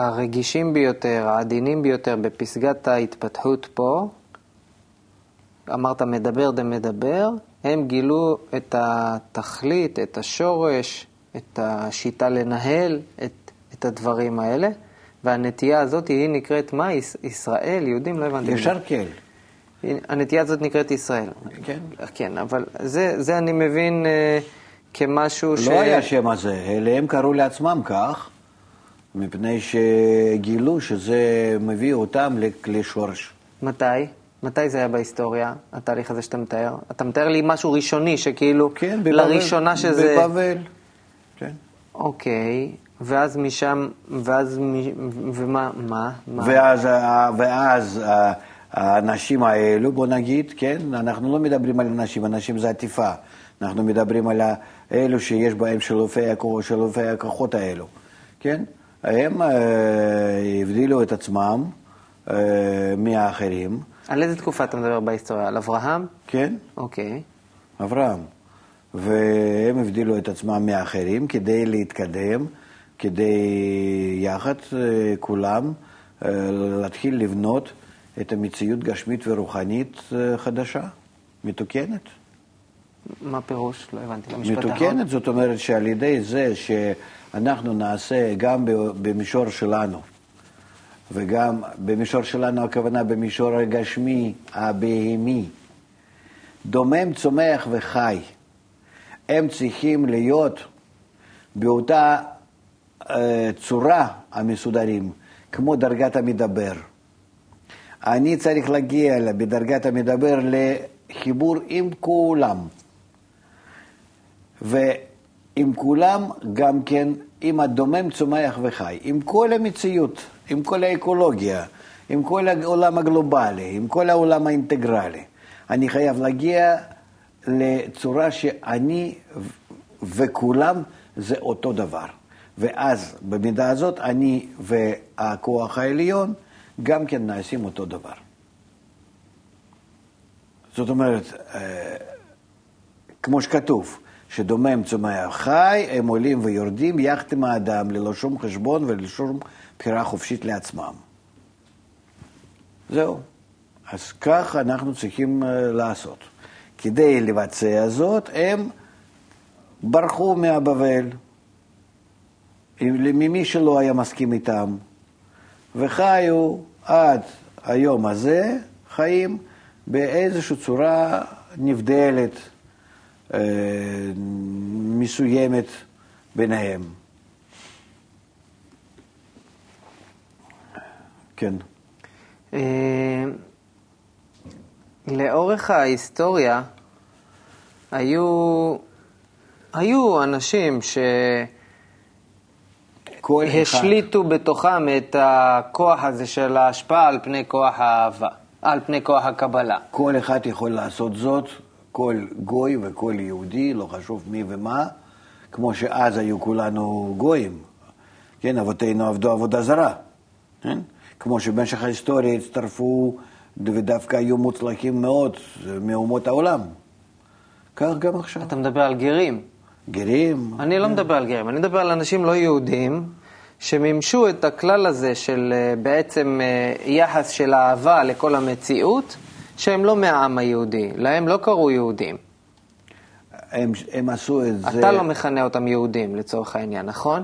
A: הרגישים ביותר, העדינים ביותר בפסגת ההתפתחות פה, אמרת מדבר דמדבר, הם גילו את התכלית, את השורש, את השיטה לנהל את, את הדברים האלה. והנטייה הזאת היא נקראת מה? ישראל, יהודים? לא הבנתי.
B: ישר כן.
A: הנטייה הזאת נקראת ישראל.
B: כן.
A: כן, אבל זה, זה אני מבין uh, כמשהו
B: לא
A: ש...
B: לא היה שם הזה, אלא הם קראו לעצמם כך, מפני שגילו שזה מביא אותם לשורש.
A: מתי? מתי זה היה בהיסטוריה, התהליך הזה שאתה מתאר? אתה מתאר לי משהו ראשוני, שכאילו,
B: כן, בבבל,
A: לראשונה שזה...
B: בבבל, כן.
A: אוקיי, ואז משם, ואז, ומה, מה? מה?
B: ואז, ואז האנשים האלו, בוא נגיד, כן, אנחנו לא מדברים על אנשים, אנשים זה עטיפה, אנחנו מדברים על אלו שיש בהם שלופי, שלופי הכוחות האלו, כן? הם אה, הבדילו את עצמם אה, מהאחרים.
A: על איזה תקופה אתה מדבר בהיסטוריה? על אברהם?
B: כן.
A: אוקיי.
B: אברהם. והם הבדילו את עצמם מהאחרים כדי להתקדם. כדי יחד אה, כולם אה, להתחיל לבנות את המציאות גשמית ורוחנית אה, חדשה, מתוקנת.
A: מה פירוש? לא הבנתי.
B: מתוקנת, זאת אומרת שעל ידי זה שאנחנו נעשה גם במישור שלנו, וגם במישור שלנו, הכוונה במישור הגשמי, הבהמי, דומם, צומח וחי. הם צריכים להיות באותה צורה המסודרים, כמו דרגת המדבר. אני צריך להגיע בדרגת המדבר לחיבור עם כולם. ועם כולם גם כן עם הדומם צומח וחי, עם כל המציאות, עם כל האקולוגיה, עם כל העולם הגלובלי, עם כל העולם האינטגרלי. אני חייב להגיע לצורה שאני וכולם זה אותו דבר. ואז במידה הזאת אני והכוח העליון גם כן נעשים אותו דבר. זאת אומרת, אה, כמו שכתוב, שדומם צומח חי, הם עולים ויורדים יחד עם האדם ללא שום חשבון וללא שום בחירה חופשית לעצמם. זהו. אז כך אנחנו צריכים אה, לעשות. כדי לבצע זאת, הם ברחו מהבבל, ממי שלא היה מסכים איתם, וחיו עד היום הזה, חיים באיזושהי צורה נבדלת, מסוימת ביניהם. כן.
A: אה, לאורך ההיסטוריה היו, היו אנשים שהשליטו בתוכם את הכוח הזה של ההשפעה על פני כוח האהבה, על פני כוח הקבלה.
B: כל אחד יכול לעשות זאת, כל גוי וכל יהודי, לא חשוב מי ומה, כמו שאז היו כולנו גויים. כן, אבותינו עבדו עבודה זרה. כן? כמו שבמשך ההיסטוריה הצטרפו ודווקא היו מוצלחים מאוד מאומות העולם. כך גם עכשיו.
A: אתה מדבר על גרים.
B: גרים?
A: אני לא כן. מדבר על גרים, אני מדבר על אנשים לא יהודים שמימשו את הכלל הזה של אה, בעצם אה, יחס של אהבה לכל המציאות, שהם לא מהעם היהודי, להם לא קראו יהודים.
B: הם, הם עשו את
A: אתה
B: זה...
A: אתה לא מכנה אותם יהודים לצורך העניין, נכון?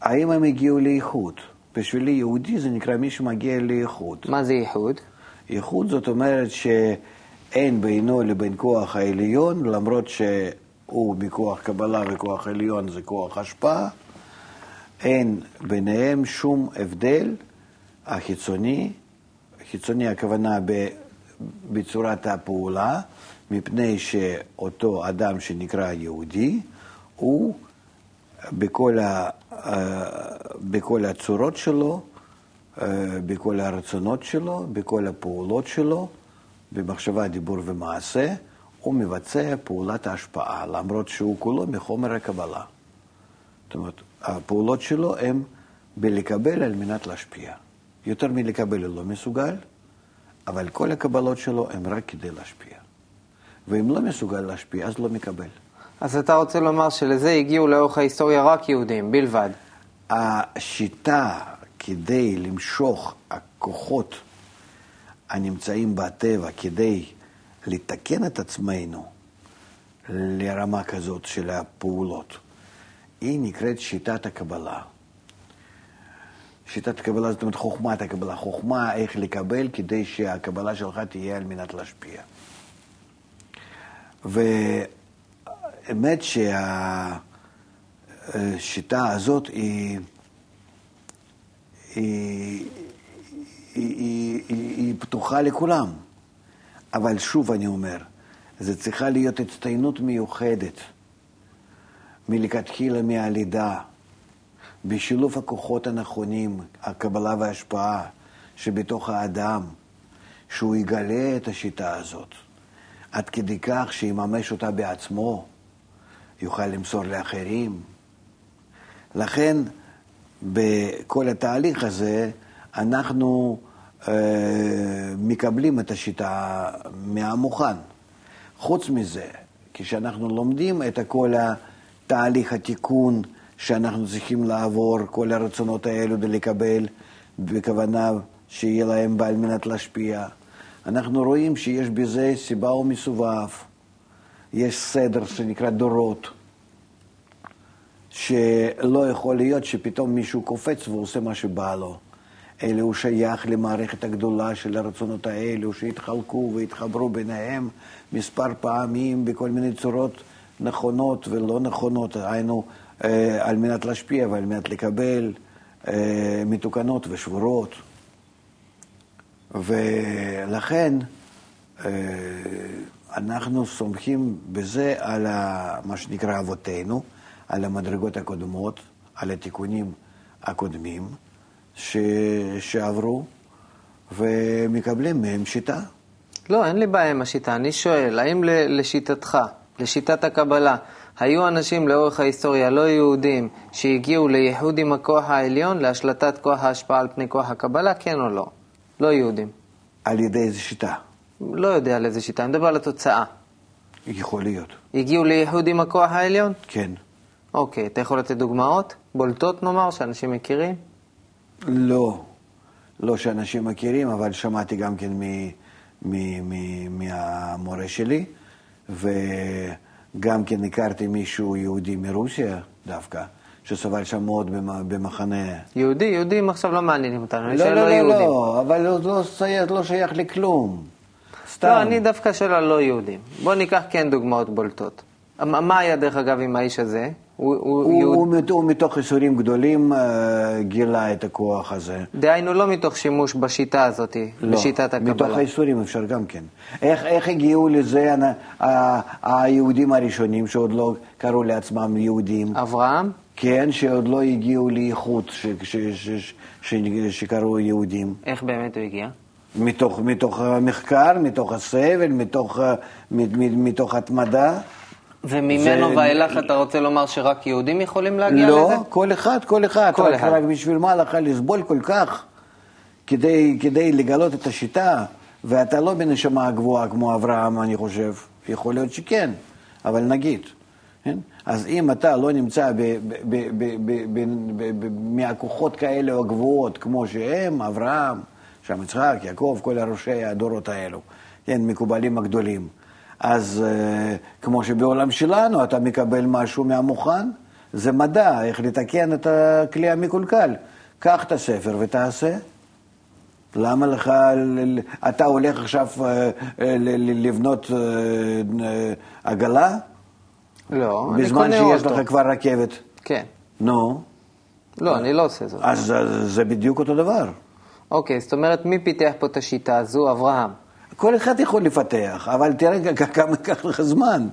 B: האם הם הגיעו לאיכות? בשבילי יהודי זה נקרא מי שמגיע לאיחוד.
A: מה זה איחוד?
B: איחוד זאת אומרת שאין בינו לבין כוח העליון, למרות שהוא מכוח קבלה וכוח עליון זה כוח השפעה, אין ביניהם שום הבדל החיצוני, חיצוני הכוונה בצורת הפעולה, מפני שאותו אדם שנקרא יהודי, הוא בכל ה... בכל הצורות שלו, בכל הרצונות שלו, בכל הפעולות שלו, במחשבה, דיבור ומעשה, הוא מבצע פעולת ההשפעה, למרות שהוא כולו מחומר הקבלה. זאת אומרת, הפעולות שלו הן בלקבל על מנת להשפיע. יותר מלקבל הוא לא מסוגל, אבל כל הקבלות שלו הן רק כדי להשפיע. ואם לא מסוגל להשפיע, אז לא מקבל.
A: אז אתה רוצה לומר שלזה הגיעו לאורך ההיסטוריה רק יהודים, בלבד.
B: השיטה כדי למשוך הכוחות הנמצאים בטבע, כדי לתקן את עצמנו לרמה כזאת של הפעולות, היא נקראת שיטת הקבלה. שיטת הקבלה זאת אומרת חוכמת הקבלה, חוכמה איך לקבל כדי שהקבלה שלך תהיה על מנת להשפיע. ו... האמת שהשיטה הזאת היא, היא, היא, היא, היא פתוחה לכולם. אבל שוב אני אומר, זה צריכה להיות הצטיינות מיוחדת מלכתחילה מהלידה, בשילוב הכוחות הנכונים, הקבלה וההשפעה שבתוך האדם, שהוא יגלה את השיטה הזאת, עד כדי כך שיממש אותה בעצמו. יוכל למסור לאחרים. לכן, בכל התהליך הזה, אנחנו אה, מקבלים את השיטה מהמוכן. חוץ מזה, כשאנחנו לומדים את כל התהליך התיקון שאנחנו צריכים לעבור, כל הרצונות האלו ולקבל בכוונה שיהיה להם בעל מנת להשפיע, אנחנו רואים שיש בזה סיבה ומסובב. יש סדר שנקרא דורות, שלא יכול להיות שפתאום מישהו קופץ ועושה מה שבא לו. אלא הוא שייך למערכת הגדולה של הרצונות האלו שהתחלקו והתחברו ביניהם מספר פעמים בכל מיני צורות נכונות ולא נכונות, היינו על מנת להשפיע ועל מנת לקבל אה, מתוקנות ושבורות. ולכן אה, אנחנו סומכים בזה על מה שנקרא אבותינו, על המדרגות הקודמות, על התיקונים הקודמים, ש... שעברו, ומקבלים מהם שיטה.
A: לא, אין לי בעיה עם השיטה. אני שואל, האם לשיטתך, לשיטת הקבלה, היו אנשים לאורך ההיסטוריה לא יהודים שהגיעו לייחוד עם הכוח העליון, להשלטת כוח ההשפעה על פני כוח הקבלה, כן או לא? לא יהודים.
B: על ידי איזו שיטה.
A: לא יודע על איזה שיטה, אני מדבר על התוצאה.
B: יכול להיות.
A: הגיעו לייחוד עם הכוח העליון?
B: כן.
A: אוקיי, אתה יכול לתת דוגמאות? בולטות נאמר, שאנשים מכירים?
B: לא, לא שאנשים מכירים, אבל שמעתי גם כן מ, מ, מ, מהמורה שלי, וגם כן הכרתי מישהו יהודי מרוסיה דווקא, שסבל שם מאוד במ- במחנה.
A: יהודי, יהודים עכשיו לא מעניינים אותנו,
B: לא,
A: שואל
B: לא,
A: לא
B: לא,
A: יהודים.
B: לא, אבל הוא לא שייך, לא שייך לכלום. סתם.
A: לא, אני דווקא שואל על לא יהודים. בוא ניקח כן דוגמאות בולטות. מה היה דרך אגב עם האיש הזה? הוא, הוא,
B: הוא,
A: יהוד...
B: הוא, מת- הוא מתוך ייסורים גדולים אה, גילה את הכוח הזה.
A: דהיינו לא מתוך שימוש בשיטה הזאת,
B: לא,
A: בשיטת
B: מתוך
A: הקבלה.
B: הייסורים אפשר גם כן. איך, איך הגיעו לזה הנ- ה- היהודים הראשונים שעוד לא קראו לעצמם יהודים?
A: אברהם?
B: כן, שעוד לא הגיעו לאיכות ש, ש, ש, ש, ש, שקראו יהודים.
A: איך באמת הוא הגיע?
B: מתוך, מתוך המחקר, מתוך הסבל, מתוך, מתוך התמדה.
A: וממנו ואילך אתה רוצה לומר שרק יהודים יכולים להגיע
B: לא,
A: לזה?
B: לא, כל אחד, כל אחד.
A: כל אחד.
B: רק בשביל מה לך לסבול כל כך כדי, כדי לגלות את השיטה? ואתה לא בנשמה הגבוהה כמו אברהם, אני חושב. יכול להיות שכן, אבל נגיד. כן? אז אם אתה לא נמצא מהכוחות כאלה או גבוהות כמו שהם, אברהם, שם יצחק, יעקב, כל הראשי הדורות האלו, כן, מקובלים הגדולים. אז אה, כמו שבעולם שלנו אתה מקבל משהו מהמוכן, זה מדע, איך לתקן את הכלי המקולקל. קח את הספר ותעשה. למה לך, אתה הולך עכשיו אה, אה, לבנות עגלה,
A: לא, אני
B: בזמן
A: קונה
B: שיש
A: אוטו.
B: לך כבר רכבת.
A: כן.
B: נו,
A: לא, אני לא עושה זאת.
B: אז זה בדיוק אותו דבר.
A: אוקיי, זאת אומרת, מי פיתח פה את השיטה הזו? אברהם.
B: כל אחד יכול לפתח, אבל תראה כמה ייקח לך זמן.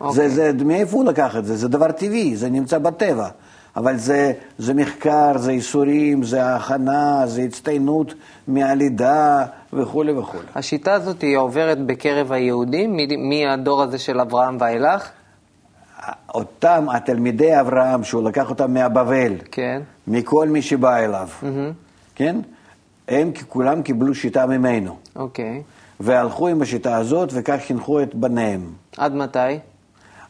A: אוקיי.
B: זה, זה, מאיפה הוא לקח את זה? זה דבר טבעי, זה נמצא בטבע. אבל זה, זה מחקר, זה ייסורים, זה הכנה, זה הצטיינות מהלידה וכולי וכולי.
A: השיטה הזאת היא עוברת בקרב היהודים, מהדור הזה של אברהם ואילך?
B: אותם התלמידי אברהם, שהוא לקח אותם מהבבל,
A: כן.
B: מכל מי שבא אליו,
A: מהמם.
B: כן? הם כולם קיבלו שיטה ממנו,
A: אוקיי.
B: והלכו עם השיטה הזאת וכך חינכו את בניהם,
A: עד מתי?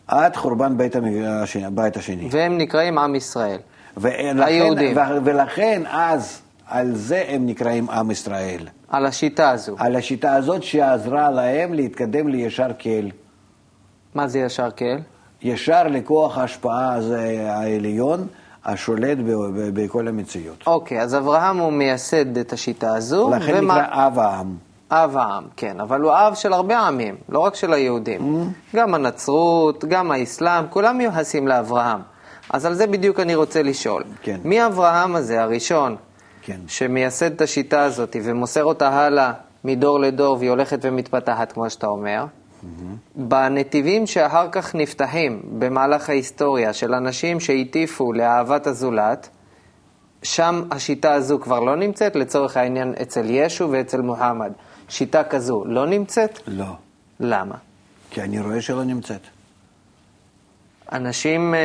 B: עד חורבן בית, המג... השני, הבית השני.
A: והם נקראים עם ישראל.
B: ולכן,
A: היהודים.
B: ו- ולכן אז, על זה הם נקראים עם ישראל.
A: על השיטה הזו.
B: על השיטה הזאת שעזרה להם להתקדם לישר קל.
A: מה זה ישר כן?
B: ישר לכוח ההשפעה הזה העליון, השולט ב- ב- בכל המציאות.
A: אוקיי, אז אברהם הוא מייסד את השיטה הזו,
B: לכן
A: ומה-
B: נקרא אב העם.
A: אב העם, כן, אבל הוא אב של הרבה עמים, לא רק של היהודים. גם הנצרות, גם האסלאם, כולם מיוחסים לאברהם. אז על זה בדיוק אני רוצה לשאול.
B: כן.
A: מי אברהם הזה, הראשון,
B: כן.
A: שמייסד את השיטה הזאת ומוסר אותה הלאה מדור לדור והיא הולכת ומתפתחת, כמו שאתה אומר, בנתיבים שאחר כך נפתחים במהלך ההיסטוריה של אנשים שהטיפו לאהבת הזולת, שם השיטה הזו כבר לא נמצאת, לצורך העניין אצל ישו ואצל מוחמד. שיטה כזו לא נמצאת?
B: לא,
A: למה?
B: כי אני רואה שלא נמצאת.
A: אנשים, אה,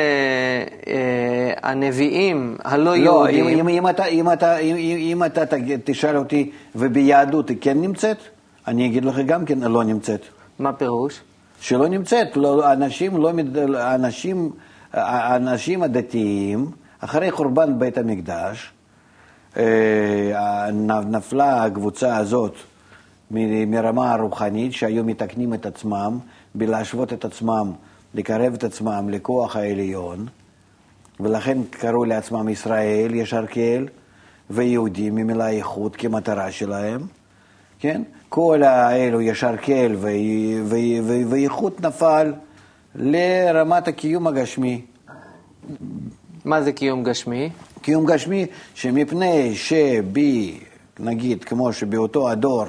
A: אה, הנביאים הלא
B: לא, אם,
A: יהודים,
B: אם, אם, אתה, אם, אתה, אם, אם אם אתה תשאל אותי, וביהדות היא כן נמצאת? אני אגיד לך גם כן, לא נמצאת.
A: מה פירוש?
B: שלא נמצאת, לא, אנשים, לא, אנשים, האנשים הדתיים, אחרי חורבן בית המקדש, אה, נפלה הקבוצה הזאת מרמה הרוחנית, שהיו מתקנים את עצמם בלהשוות את עצמם, לקרב את עצמם לכוח העליון, ולכן קראו לעצמם ישראל, ישר כאל, ויהודים ממילא איכות כמטרה שלהם, כן? כל האלו ו- ו- ואיכות נפל לרמת הקיום הגשמי.
A: מה זה קיום גשמי?
B: קיום גשמי שמפני שבי, נגיד, כמו שבאותו הדור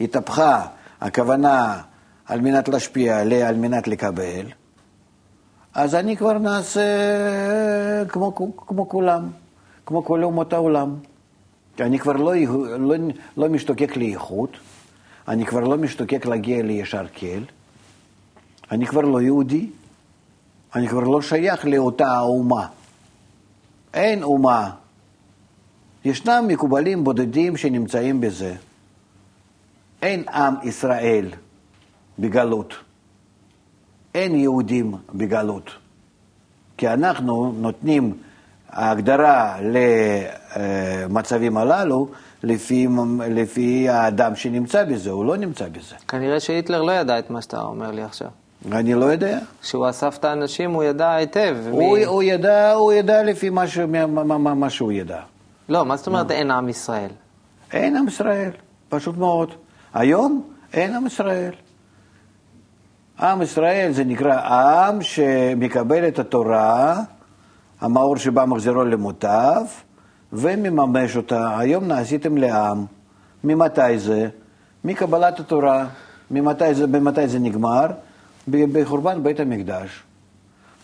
B: התהפכה הכוונה על מנת להשפיע, ל- על מנת לקבל, אז אני כבר נעשה כמו, כמו כולם. כמו כל אומות העולם. אני כבר לא, לא, לא משתוקק לאיכות, אני כבר לא משתוקק להגיע לישר קל, אני כבר לא יהודי, אני כבר לא שייך לאותה האומה. אין אומה. ישנם מקובלים בודדים שנמצאים בזה. אין עם ישראל בגלות. אין יהודים בגלות. כי אנחנו נותנים הגדרה למצבים הללו לפי, לפי האדם שנמצא בזה, הוא לא נמצא בזה.
A: כנראה שהיטלר לא ידע את מה שאתה אומר לי עכשיו.
B: אני לא יודע.
A: כשהוא אסף את האנשים הוא ידע היטב.
B: הוא, מ... הוא, ידע, הוא ידע לפי מה, ש... מה, מה, מה, מה שהוא ידע.
A: לא, מה זאת אומרת אין עם ישראל?
B: אין עם ישראל, פשוט מאוד. היום אין עם ישראל. עם ישראל זה נקרא עם שמקבל את התורה, המאור שבא מחזירו למוטב, ומממש אותה. היום נעשיתם לעם. ממתי זה? מקבלת התורה. ממתי זה, ממתי זה נגמר? בחורבן בית המקדש.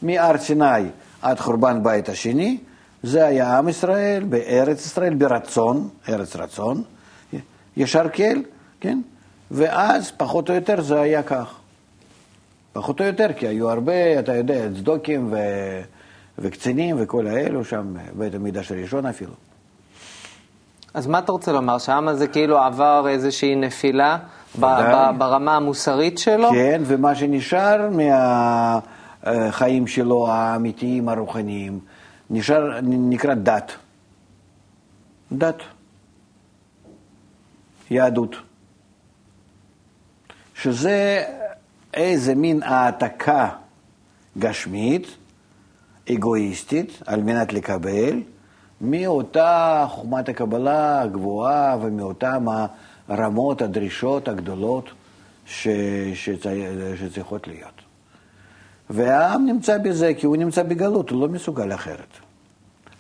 B: מהר סיני עד חורבן בית השני, זה היה עם ישראל בארץ ישראל ברצון, ארץ רצון, ישר כל, כן? ואז פחות או יותר זה היה כך. פחות או יותר, כי היו הרבה, אתה יודע, צדוקים ו... וקצינים וכל האלו שם, בית המקדש הראשון אפילו.
A: אז מה אתה רוצה לומר, שהעם הזה כאילו עבר איזושהי נפילה ב- ברמה המוסרית שלו?
B: כן, ומה שנשאר מהחיים שלו האמיתיים, הרוחניים, נשאר, נקרא דת. דת. יהדות. שזה איזה מין העתקה גשמית, אגואיסטית, על מנת לקבל, מאותה חוכמת הקבלה הגבוהה ומאותן הרמות, הדרישות הגדולות ש... שצריכות להיות. והעם נמצא בזה, כי הוא נמצא בגלות, הוא לא מסוגל אחרת.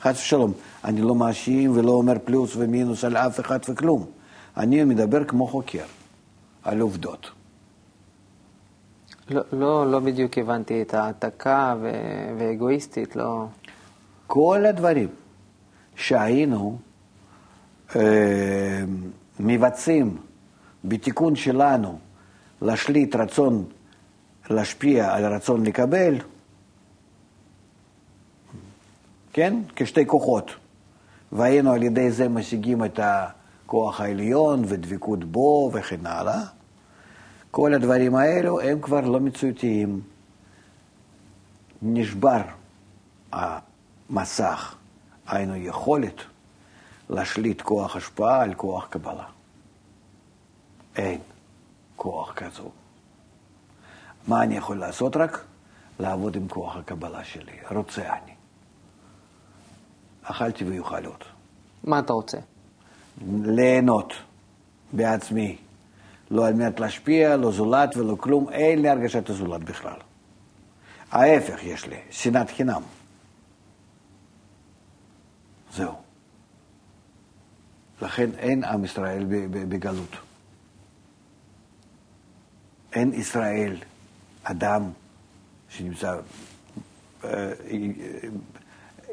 B: חס ושלום, אני לא מאשים ולא אומר פלוס ומינוס על אף אחד וכלום. אני מדבר כמו חוקר, על עובדות.
A: לא, לא, לא בדיוק הבנתי את ההעתקה ו... ואגואיסטית, לא...
B: כל הדברים שהיינו אה, מבצעים בתיקון שלנו להשליט רצון להשפיע על הרצון לקבל, כן? כשתי כוחות. והיינו על ידי זה משיגים את הכוח העליון ודבקות בו וכן הלאה. כל הדברים האלו הם כבר לא מציאותיים. נשבר המסך, היינו יכולת להשליט כוח השפעה על כוח קבלה. אין כוח כזו. מה אני יכול לעשות רק? לעבוד עם כוח הקבלה שלי. רוצה אני. אכלתי ויוכלות.
A: מה אתה רוצה?
B: ליהנות בעצמי. לא על מנת להשפיע, לא זולת ולא כלום, אין לי הרגשת הזולת בכלל. ההפך יש לי, שנאת חינם. זהו. לכן אין עם ישראל בגלות. אין ישראל, אדם שנמצא... אה,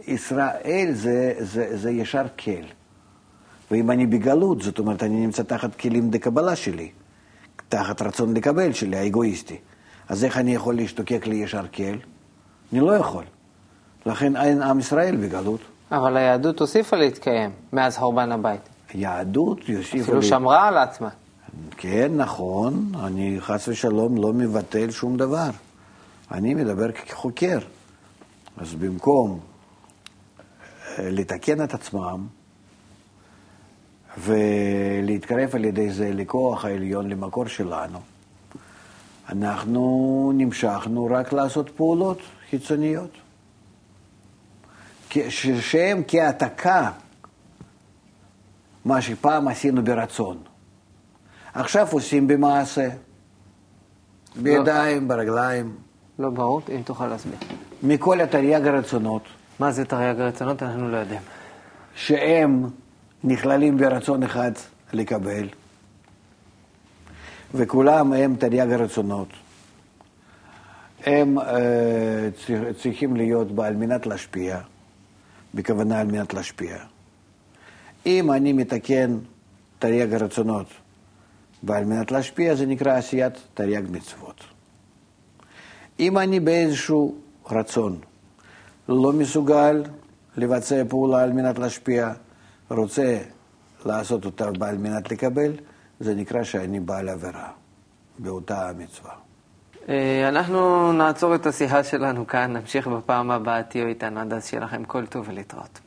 B: ישראל זה, זה, זה ישר כל. ואם אני בגלות, זאת אומרת, אני נמצא תחת כלים דקבלה שלי. תחת רצון לקבל שלי, האגואיסטי. אז איך אני יכול להשתוקק לישר קל? אני לא יכול. לכן אין עם ישראל בגלות.
A: אבל היהדות הוסיפה להתקיים מאז חורבן הבית.
B: היהדות יוסיפה...
A: אפילו שמרה על עצמה.
B: כן, נכון. אני חס ושלום לא מבטל שום דבר. אני מדבר כחוקר. אז במקום אה, לתקן את עצמם, ולהתקרב על ידי זה לכוח העליון, למקור שלנו, אנחנו נמשכנו רק לעשות פעולות חיצוניות, שהן כהעתקה, מה שפעם עשינו ברצון. עכשיו עושים במעשה, בידיים, לא. ברגליים.
A: לא ברור, אם תוכל להסביר.
B: מכל התרי"ג הרצונות.
A: מה זה תרי"ג הרצונות? אנחנו לא יודעים.
B: שהם נכללים ברצון אחד לקבל, וכולם הם תרי"ג הרצונות. הם uh, צריכים להיות על מנת להשפיע, בכוונה על מנת להשפיע. אם אני מתקן תרי"ג הרצונות ועל מנת להשפיע, זה נקרא עשיית תרי"ג מצוות. אם אני באיזשהו רצון לא מסוגל לבצע פעולה על מנת להשפיע, רוצה לעשות אותה על מנת לקבל, זה נקרא שאני בעל עבירה באותה המצווה.
A: אה, אנחנו נעצור את השיחה שלנו כאן, נמשיך בפעם הבאה, תהיו איתנו עד אז, שיהיה לכם כל טוב ולהתראות.